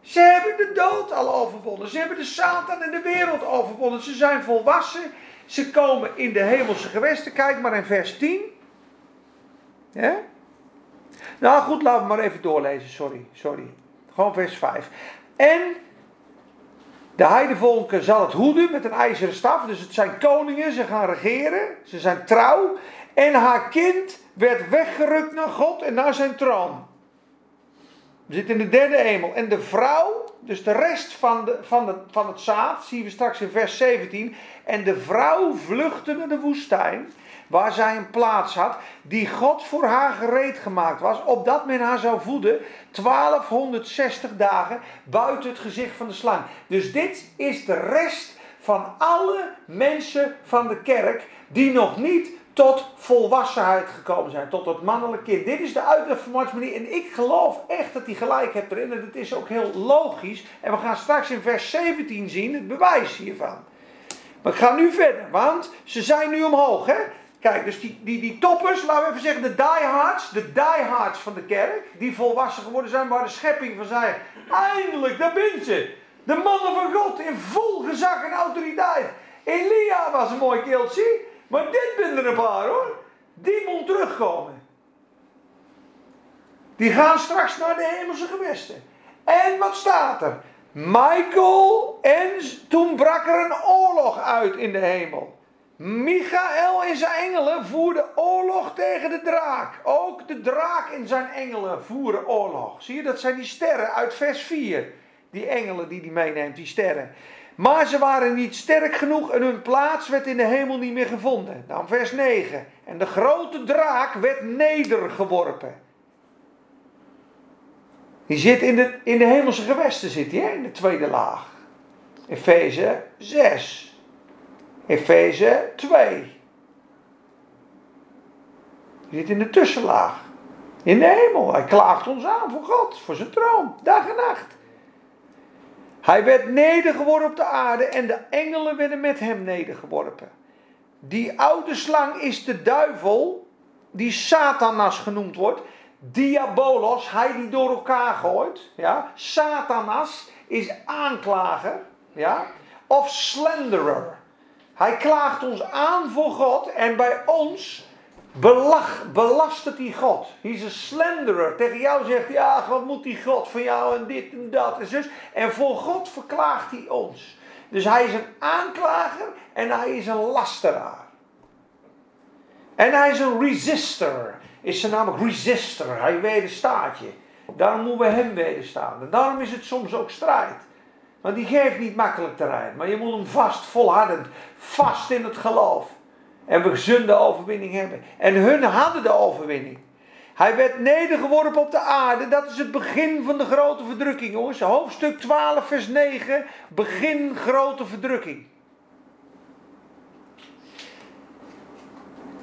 Speaker 1: Ze hebben de dood al overwonnen. Ze hebben de Satan en de wereld overwonnen. Ze zijn volwassen. Ze komen in de hemelse gewesten. Kijk maar in vers 10. Nou goed, laten we maar even doorlezen. Sorry, sorry. Gewoon vers 5. En de heidevolken zal het hoeden met een ijzeren staf. Dus het zijn koningen, ze gaan regeren. Ze zijn trouw. En haar kind werd weggerukt naar God en naar zijn troon. We zitten in de derde hemel. En de vrouw, dus de rest van, de, van, de, van het zaad, zien we straks in vers 17. En de vrouw vluchtte naar de woestijn, waar zij een plaats had, die God voor haar gereed gemaakt was, opdat men haar zou voeden 1260 dagen buiten het gezicht van de slang. Dus dit is de rest van alle mensen van de kerk die nog niet tot volwassenheid gekomen zijn, tot het mannelijk kind. Dit is de uitleg van Martin En ik geloof echt dat hij gelijk hebt erin. En het is ook heel logisch. En we gaan straks in vers 17 zien het bewijs hiervan. Maar ik ga nu verder, want ze zijn nu omhoog. Hè? Kijk, dus die, die, die toppers, laten we even zeggen, de diehards, de diehards van de kerk, die volwassen geworden zijn, waar de schepping van zei, eindelijk, daar ben. De mannen van God in vol gezag en autoriteit. Elia was een mooi keeltje. Maar dit ben er een paar hoor. Die moet terugkomen. Die gaan straks naar de hemelse gewesten. En wat staat er? Michael en toen brak er een oorlog uit in de hemel. Michael en zijn engelen voerden oorlog tegen de draak. Ook de draak en zijn engelen voeren oorlog. Zie je, dat zijn die sterren uit vers 4. Die engelen die hij meeneemt, die sterren. Maar ze waren niet sterk genoeg en hun plaats werd in de hemel niet meer gevonden. Dan vers 9. En de grote draak werd nedergeworpen. Die zit in de, in de hemelse gewesten, zit hij, in de tweede laag. Efeze 6. Efeze 2. Die zit in de tussenlaag. In de hemel. Hij klaagt ons aan voor God, voor zijn troon, dag en nacht. Hij werd nedergeworpen op de aarde en de engelen werden met hem nedergeworpen. Die oude slang is de duivel, die Satanas genoemd wordt. Diabolos, hij die door elkaar gooit. Ja? Satanas is aanklager. Ja? Of slenderer. Hij klaagt ons aan voor God en bij ons Belach, belastert hij God. Hij is een slenderer. Tegen jou zegt hij, ja, wat moet die God van jou en dit en dat en zus. En voor God verklaagt hij ons. Dus hij is een aanklager en hij is een lasteraar. En hij is een resister. Is zijn naam resister. Hij wederstaat je. Daarom moeten we hem wederstaan. En daarom is het soms ook strijd. Want die geeft niet makkelijk terrein. Maar je moet hem vast, volhardend, vast in het geloof. En we gezonde overwinning hebben. En hun hadden de overwinning. Hij werd nedergeworpen op de aarde. Dat is het begin van de grote verdrukking, jongens. Hoofdstuk 12, vers 9. Begin grote verdrukking.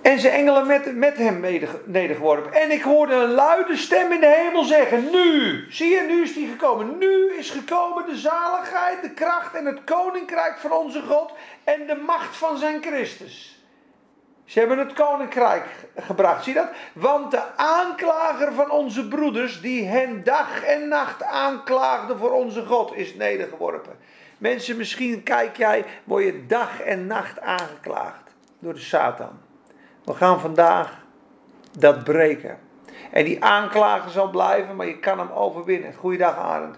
Speaker 1: En zijn engelen met, met hem nedergeworpen. En ik hoorde een luide stem in de hemel zeggen: Nu, zie je, nu is die gekomen. Nu is gekomen de zaligheid, de kracht en het koninkrijk van onze God. En de macht van zijn Christus. Ze hebben het koninkrijk gebracht. Zie dat? Want de aanklager van onze broeders, die hen dag en nacht aanklaagde voor onze God, is nedergeworpen. Mensen, misschien kijk jij, word je dag en nacht aangeklaagd door de Satan. We gaan vandaag dat breken. En die aanklager zal blijven, maar je kan hem overwinnen. Goeiedag Arend.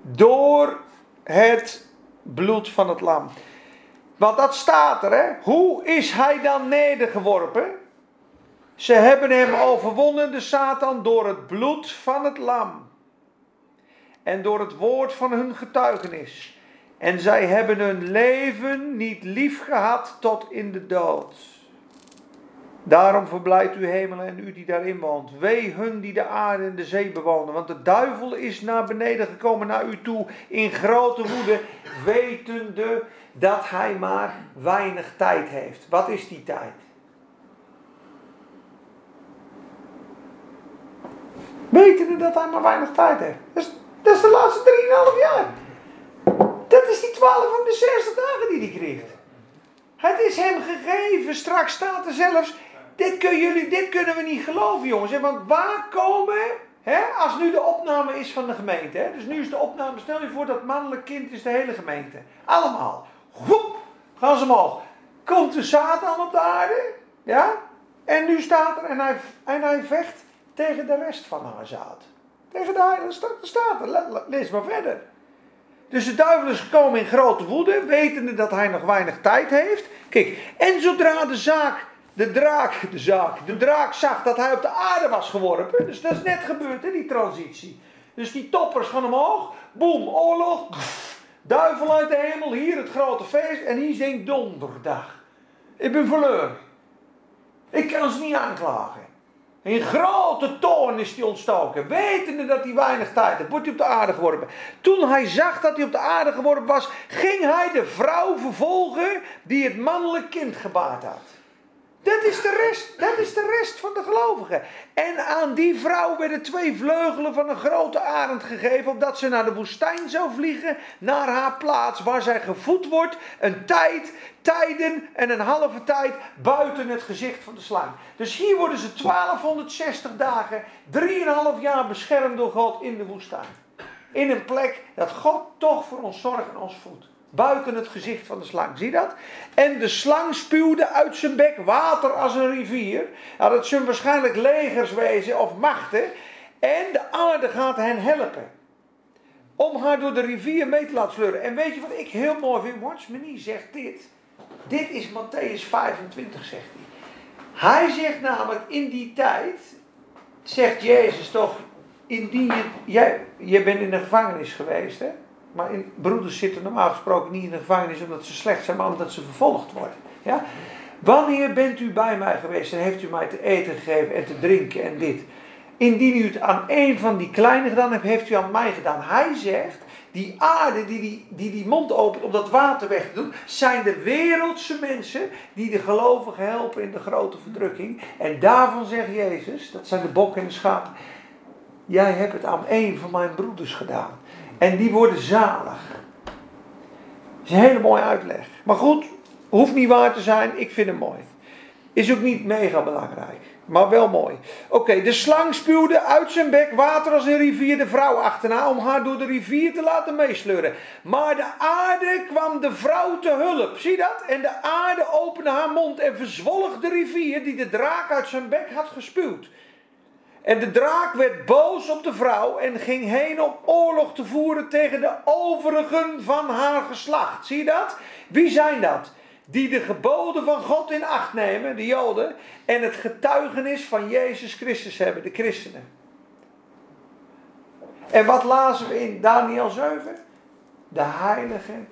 Speaker 1: Door het bloed van het lam. Want dat staat er, hè? Hoe is hij dan nedergeworpen? Ze hebben hem overwonnen, de Satan, door het bloed van het lam. En door het woord van hun getuigenis. En zij hebben hun leven niet lief gehad tot in de dood. Daarom verblijft u hemelen en u die daarin woont. Wee hun die de aarde en de zee bewonen. Want de duivel is naar beneden gekomen naar u toe in grote woede, wetende dat hij maar weinig tijd heeft. Wat is die tijd? Wetende dat hij maar weinig tijd heeft. Dat is, dat is de laatste 3,5 jaar. Dat is die 12 van de 60 dagen die hij kreeg. Het is hem gegeven. Straks staat er zelfs. Dit, kunnen jullie, dit kunnen we niet geloven, jongens. Want waar komen. Hè, als nu de opname is van de gemeente. Hè, dus nu is de opname. Stel je voor dat mannelijk kind is de hele gemeente. Allemaal. Woep, gaan ze omhoog. Komt de Satan op de aarde. Ja. En nu staat er. En hij, en hij vecht tegen de rest van haar zaad. Tegen de heilige staat er. Lees maar verder. Dus de duivel is gekomen in grote woede, wetende dat hij nog weinig tijd heeft. Kijk, en zodra de zaak, de draak, de zaak, de draak zag dat hij op de aarde was geworpen. Dus dat is net gebeurd, hè, die transitie. Dus die toppers gaan omhoog, boem, oorlog, duivel uit de hemel, hier het grote feest en hier zingt donderdag. Ik ben verloren. Ik kan ze niet aanklagen. In grote toorn is hij ontstoken. Wetende dat hij weinig tijd heeft, wordt hij op de aarde geworpen. Toen hij zag dat hij op de aarde geworpen was, ging hij de vrouw vervolgen die het mannelijk kind gebaard had. Dat is, de rest, van de gelovigen. En aan die vrouw werden twee vleugelen van een grote arend gegeven, opdat ze naar de woestijn zou vliegen, naar haar plaats, waar zij gevoed wordt, een tijd, tijden en een halve tijd buiten het gezicht van de slang. Dus hier worden ze 1260 dagen, 3,5 jaar beschermd door God in de woestijn. In een plek dat God toch voor ons zorgt en ons voedt. Buiten het gezicht van de slang. Zie dat? En de slang spuwde uit zijn bek water als een rivier. Nou, dat zullen waarschijnlijk legers wezen of machten. En de aarde gaat hen helpen. Om haar door de rivier mee te laten sleuren. En weet je wat ik heel mooi vind? Watchmenie zegt dit. Dit is Matthäus 25, zegt hij. Hij zegt namelijk in die tijd, zegt Jezus toch, indien je, jij, je bent in de gevangenis geweest, hè? Maar in, broeders zitten normaal gesproken niet in de gevangenis omdat ze slecht zijn, maar omdat ze vervolgd worden. Ja? Wanneer bent u bij mij geweest en heeft u mij te eten gegeven en te drinken en dit? Indien u het aan een van die kleine gedaan hebt, heeft u aan mij gedaan. Hij zegt, die aarde die die, die mond opent om dat water weg te doen, zijn de wereldse mensen die de gelovigen helpen in de grote verdrukking. En daarvan zegt Jezus, dat zijn de bokken en de schapen, jij hebt het aan een van mijn broeders gedaan. En die worden zalig. Dat is een hele mooie uitleg. Maar goed, hoeft niet waar te zijn, ik vind hem mooi. Is ook niet mega belangrijk, maar wel mooi. Oké, de slang spuwde uit zijn bek water als een rivier de vrouw achterna om haar door de rivier te laten meesleuren. Maar de aarde kwam de vrouw te hulp. Zie dat? En de aarde opende haar mond en verzwolg de rivier die de draak uit zijn bek had gespuwd. En de draak werd boos op de vrouw en ging heen om oorlog te voeren tegen de overigen van haar geslacht. Zie je dat? Wie zijn dat? Die de geboden van God in acht nemen, de Joden, en het getuigenis van Jezus Christus hebben, de christenen. En wat lazen we in Daniel 7? De heiligen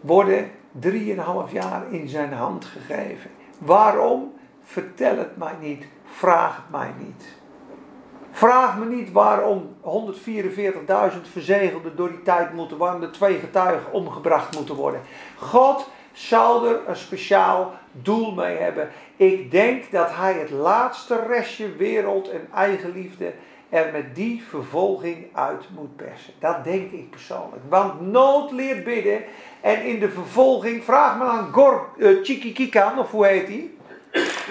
Speaker 1: worden drieënhalf jaar in zijn hand gegeven. Waarom? Vertel het mij niet, vraag het mij niet. Vraag me niet waarom 144.000 verzegelden door die tijd moeten, waarom de twee getuigen omgebracht moeten worden. God zal er een speciaal doel mee hebben. Ik denk dat hij het laatste restje wereld en eigenliefde er met die vervolging uit moet persen. Dat denk ik persoonlijk. Want nood leert bidden. En in de vervolging, vraag me aan Gor Chikikikan, of hoe heet hij?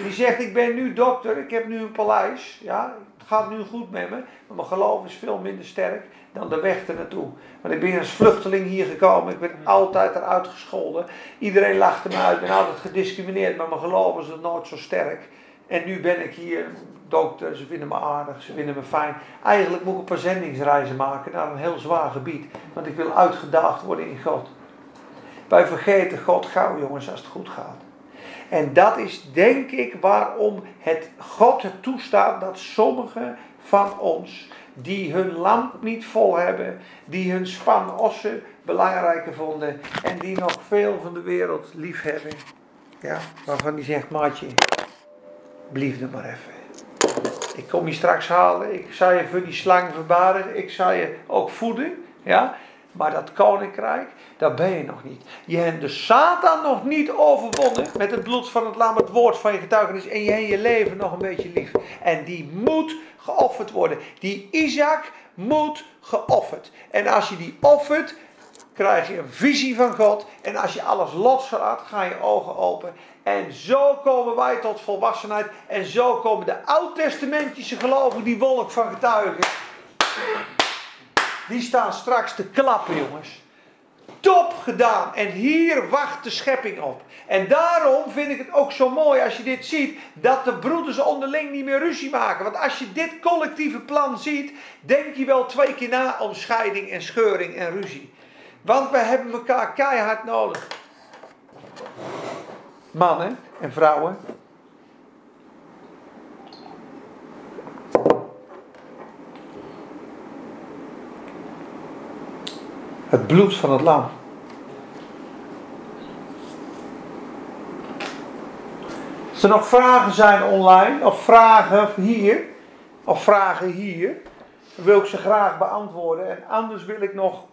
Speaker 1: Die zegt, ik ben nu dokter, ik heb nu een paleis. Ja, gaat nu goed met me, maar mijn geloof is veel minder sterk dan de weg er naartoe. Want ik ben als vluchteling hier gekomen, ik ben altijd eruit gescholden. Iedereen lachte me uit, ik ben altijd gediscrimineerd, maar mijn geloof is nooit zo sterk. En nu ben ik hier dokter, ze vinden me aardig, ze vinden me fijn. Eigenlijk moet ik een paar zendingsreizen maken naar een heel zwaar gebied, want ik wil uitgedaagd worden in God. Wij vergeten God gauw, jongens, als het goed gaat. En dat is denk ik waarom het God het toestaat dat sommigen van ons die hun lamp niet vol hebben, die hun span ossen belangrijker vonden en die nog veel van de wereld lief hebben. Ja, waarvan die zegt, maatje, Blijf er maar even. Ik kom je straks halen. Ik zal je voor die slang verbaren. Ik zal je ook voeden. Ja? Maar dat koninkrijk, daar ben je nog niet. Je hebt de Satan nog niet overwonnen met het bloed van het lam, het woord van je getuigenis. En je hebt je leven nog een beetje lief. En die moet geofferd worden. Die Isaac moet geofferd. En als je die offert, krijg je een visie van God. En als je alles loslaat, gaan je ogen open. En zo komen wij tot volwassenheid. En zo komen de oud-testamentische gelovigen, die wolk van getuigen. Die staan straks te klappen, jongens. Top gedaan. En hier wacht de schepping op. En daarom vind ik het ook zo mooi als je dit ziet, dat de broeders onderling niet meer ruzie maken. Want als je dit collectieve plan ziet, denk je wel twee keer na om scheiding en scheuring en ruzie. Want we hebben elkaar keihard nodig. Mannen en vrouwen. Het bloed van het lam. Als er nog vragen zijn online, of vragen hier, of vragen hier, wil ik ze graag beantwoorden. En anders wil ik nog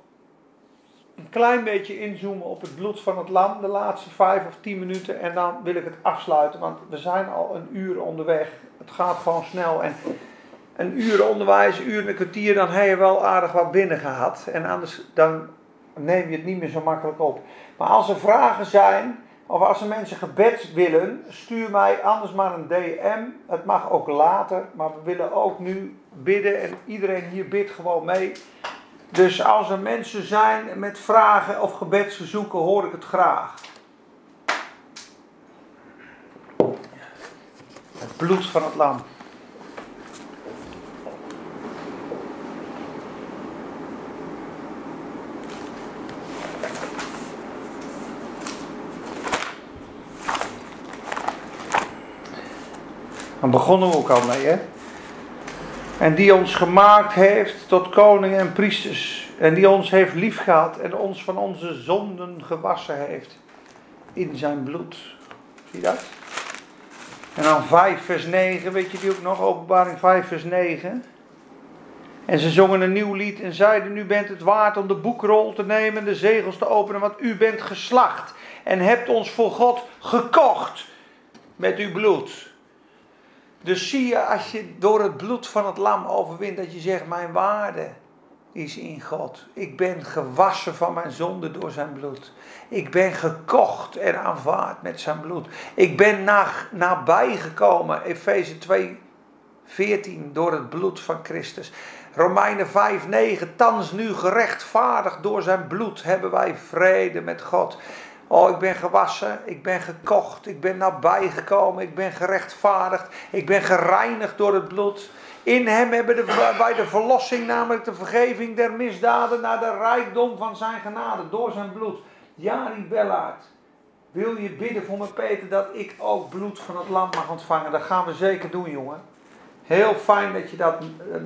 Speaker 1: een klein beetje inzoomen op het bloed van het lam, de laatste vijf of tien minuten. En dan wil ik het afsluiten, want we zijn al een uur onderweg. Het gaat gewoon snel. En een uur onderwijs, een uur en een kwartier, dan heb je wel aardig wat binnen gehad. En anders dan neem je het niet meer zo makkelijk op. Maar als er vragen zijn, of als er mensen gebed willen, stuur mij anders maar een DM. Het mag ook later, maar we willen ook nu bidden en iedereen hier bidt gewoon mee. Dus als er mensen zijn met vragen of gebedsverzoeken, hoor ik het graag. Het bloed van het lam. Daar begonnen we ook al mee, hè? En die ons gemaakt heeft tot koningen en priesters. En die ons heeft liefgehad en ons van onze zonden gewassen heeft. In zijn bloed. Zie je dat? En dan 5 vers 9, weet je die ook nog? Openbaring 5 vers 9. En ze zongen een nieuw lied en zeiden: Nu bent het waard om de boekrol te nemen en de zegels te openen, want u bent geslacht en hebt ons voor God gekocht met uw bloed. Dus zie je als je door het bloed van het lam overwint, dat je zegt: Mijn waarde is in God. Ik ben gewassen van mijn zonde door zijn bloed. Ik ben gekocht en aanvaard met zijn bloed. Ik ben na, nabijgekomen, Efeze 2, 14, door het bloed van Christus. Romeinen 5, 9, thans nu gerechtvaardigd door zijn bloed hebben wij vrede met God. Oh, ik ben gewassen, ik ben gekocht, ik ben nabijgekomen, ik ben gerechtvaardigd, ik ben gereinigd door het bloed. In hem hebben we bij de verlossing, namelijk de vergeving der misdaden, naar de rijkdom van zijn genade, door zijn bloed. Jari Bellaert, wil je bidden voor me Peter dat ik ook bloed van het lam mag ontvangen? Dat gaan we zeker doen, jongen. Heel fijn dat je dat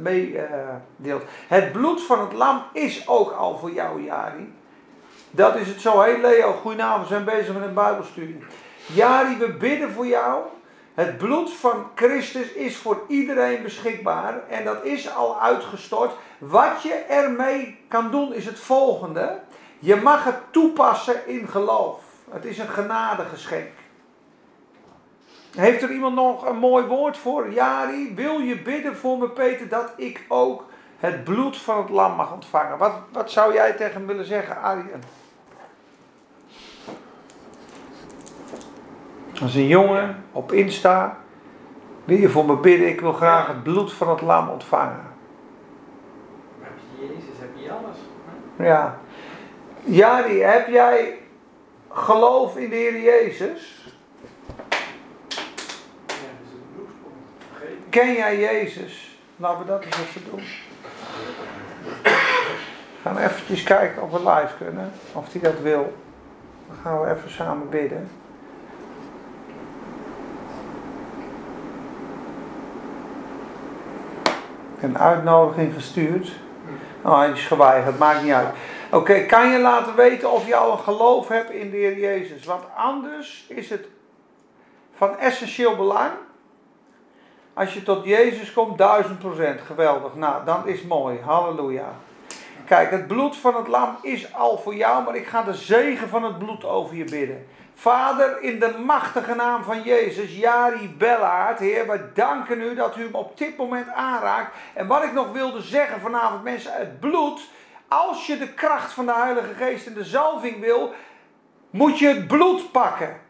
Speaker 1: meedeelt. het bloed van het lam is ook al voor jou, Jari. Dat is het zo. Hé hey Leo, goedenavond. We zijn bezig met een Bijbelstudie. Jari, we bidden voor jou. Het bloed van Christus is voor iedereen beschikbaar. En dat is al uitgestort. Wat je ermee kan doen is het volgende. Je mag het toepassen in geloof. Het is een genadegeschenk. Heeft er iemand nog een mooi woord voor? Jari, wil je bidden voor me, Peter, dat ik ook het bloed van het lam mag ontvangen? Wat, wat zou jij tegen hem willen zeggen, Arjen? Als een jongen op Insta. Wil je voor me bidden? Ik wil graag het bloed van het lam ontvangen.
Speaker 3: Heb je Jezus, heb je alles.
Speaker 1: Ja. Jari, heb jij geloof in de Heer Jezus?
Speaker 3: Niet.
Speaker 1: Ken jij Jezus? Laten we dat eens even doen. We gaan eventjes kijken of we live kunnen. Of hij dat wil. Dan gaan we even samen bidden. Een uitnodiging gestuurd. Oh, hij is geweigerd, maakt niet uit. Oké, kan je laten weten of je al een geloof hebt in de Heer Jezus? Want anders is het van essentieel belang Als je tot Jezus komt, duizend procent. Geweldig. Nou, dat is mooi. Halleluja. Kijk, het bloed van het lam is al voor jou, maar ik ga de zegen van het bloed over je bidden. Vader, in de machtige naam van Jezus, Jari Bellaert, Heer, we danken u dat u hem op dit moment aanraakt. En wat ik nog wilde zeggen vanavond, mensen, het bloed, als je de kracht van de Heilige Geest en de zalving wil, moet je het bloed pakken.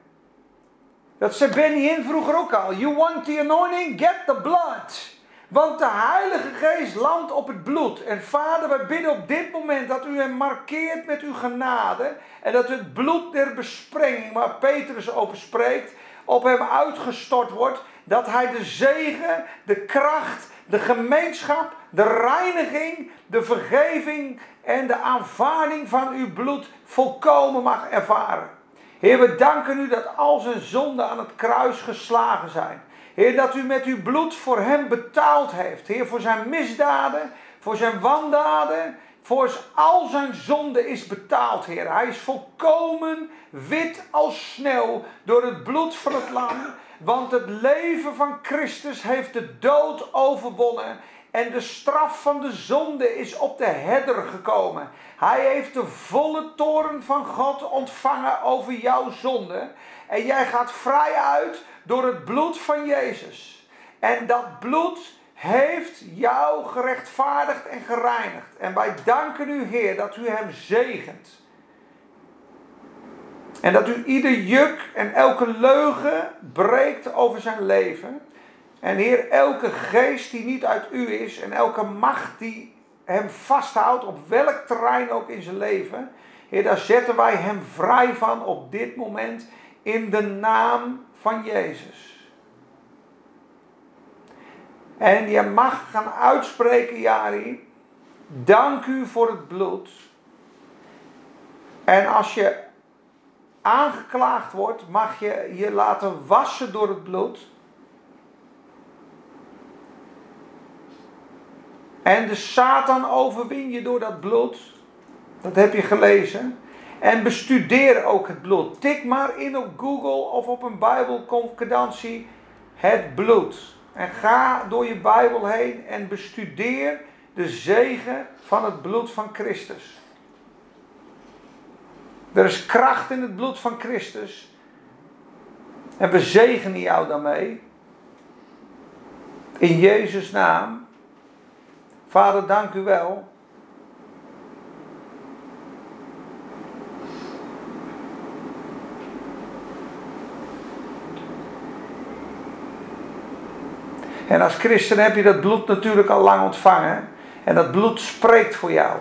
Speaker 1: Dat zei Benny in vroeger ook al. You want the anointing? Get the blood. Want de Heilige Geest landt op het bloed. En Vader, wij bidden op dit moment dat u hem markeert met uw genade. En dat het bloed der besprenging, waar Petrus over spreekt, op hem uitgestort wordt. Dat hij de zegen, de kracht, de gemeenschap, de reiniging, de vergeving en de aanvaarding van uw bloed volkomen mag ervaren. Heer, we danken u dat al zijn zonden aan het kruis geslagen zijn. Heer, dat u met uw bloed voor hem betaald heeft. Heer, voor zijn misdaden, voor zijn wandaden, voor al zijn zonde is betaald, Heer. Hij is volkomen wit als sneeuw door het bloed van het lam. Want het leven van Christus heeft de dood overwonnen. En de straf van de zonde is op de herder gekomen. Hij heeft de volle toren van God ontvangen over jouw zonde. En jij gaat vrij uit door het bloed van Jezus. En dat bloed heeft jou gerechtvaardigd en gereinigd. En wij danken u, Heer, dat u hem zegent. En dat u ieder juk en elke leugen breekt over zijn leven. En Heer, elke geest die niet uit u is en elke macht die hem vasthoudt op welk terrein ook in zijn leven. Heer, daar zetten wij hem vrij van op dit moment in de naam van Jezus. En je mag gaan uitspreken, Jari, dank u voor het bloed. En als je aangeklaagd wordt, mag je je laten wassen door het bloed. En de Satan overwin je door dat bloed. Dat heb je gelezen. En bestudeer ook het bloed. Tik maar in op Google of op een Bijbelconcordantie het bloed. En ga door je Bijbel heen en bestudeer de zegen van het bloed van Christus. Er is kracht in het bloed van Christus. En we zegenen jou daarmee. In Jezus' naam. Vader, dank u wel En als christen heb je dat bloed natuurlijk al lang ontvangen. En dat bloed spreekt voor jou.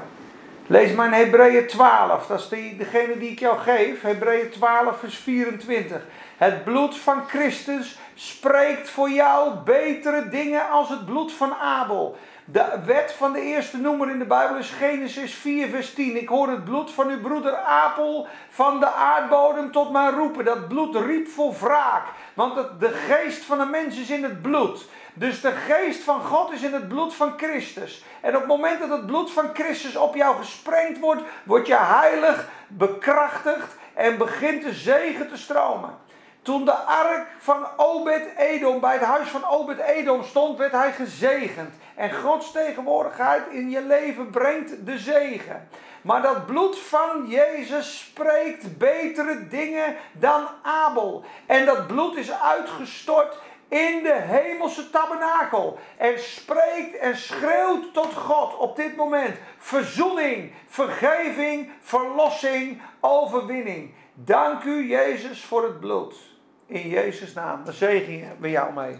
Speaker 1: Lees maar in Hebreeën 12. Dat is die, degene die ik jou geef. Hebreeën 12 vers 24. Het bloed van Christus spreekt voor jou betere dingen als het bloed van Abel. De wet van de eerste noemer in de Bijbel is Genesis 4, vers 10. Ik hoor het bloed van uw broeder Apel van de aardbodem tot mij roepen. Dat bloed riep voor wraak. Want de geest van de mens is in het bloed. Dus de geest van God is in het bloed van Christus. En op het moment dat het bloed van Christus op jou gesprengd wordt, word je heilig, bekrachtigd en begint de zegen te stromen. Toen de ark van Obed-Edom bij het huis van Obed-Edom stond, werd hij gezegend. En Gods tegenwoordigheid in je leven brengt de zegen. Maar dat bloed van Jezus spreekt betere dingen dan Abel. En dat bloed is uitgestort in de hemelse tabernakel. En spreekt en schreeuwt tot God op dit moment. Verzoening, vergeving, verlossing, overwinning. Dank u Jezus voor het bloed. In Jezus' naam. De zegen we jou mee.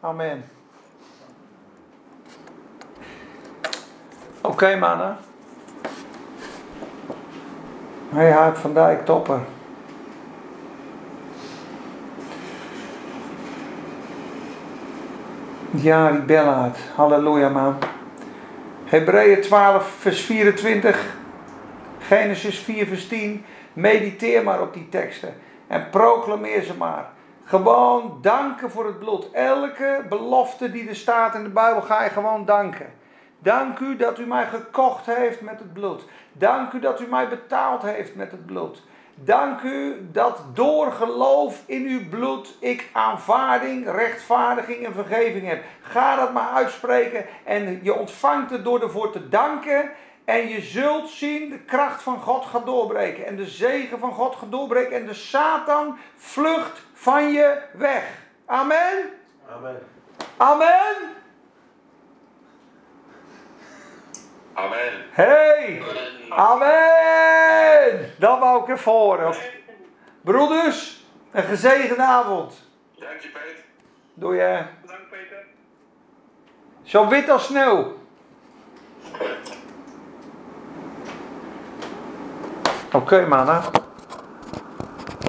Speaker 1: Amen. Oké okay, mannen. Hey Haak van Dijk, topper. Ja, die bellaat. Halleluja, man. Hebreeën 12, vers 24. Genesis 4, vers 10. Mediteer maar op die teksten. En proclameer ze maar. Gewoon danken voor het bloed. Elke belofte die er staat in de Bijbel ga je gewoon danken. Dank u dat u mij gekocht heeft met het bloed. Dank u dat u mij betaald heeft met het bloed. Dank u dat door geloof in uw bloed ik aanvaarding, rechtvaardiging en vergeving heb. Ga dat maar uitspreken en je ontvangt het door ervoor te danken. En je zult zien, de kracht van God gaat doorbreken. En de zegen van God gaat doorbreken. En de Satan vlucht van je weg. Amen.
Speaker 4: Amen.
Speaker 1: Amen.
Speaker 2: Amen.
Speaker 1: Hey. Amen. Dat wou ik even horen. Broeders, een gezegende avond.
Speaker 2: Dank je, Peet.
Speaker 1: Doe je
Speaker 2: Bedankt, Peter.
Speaker 1: zo wit als sneeuw. Oké, mannen.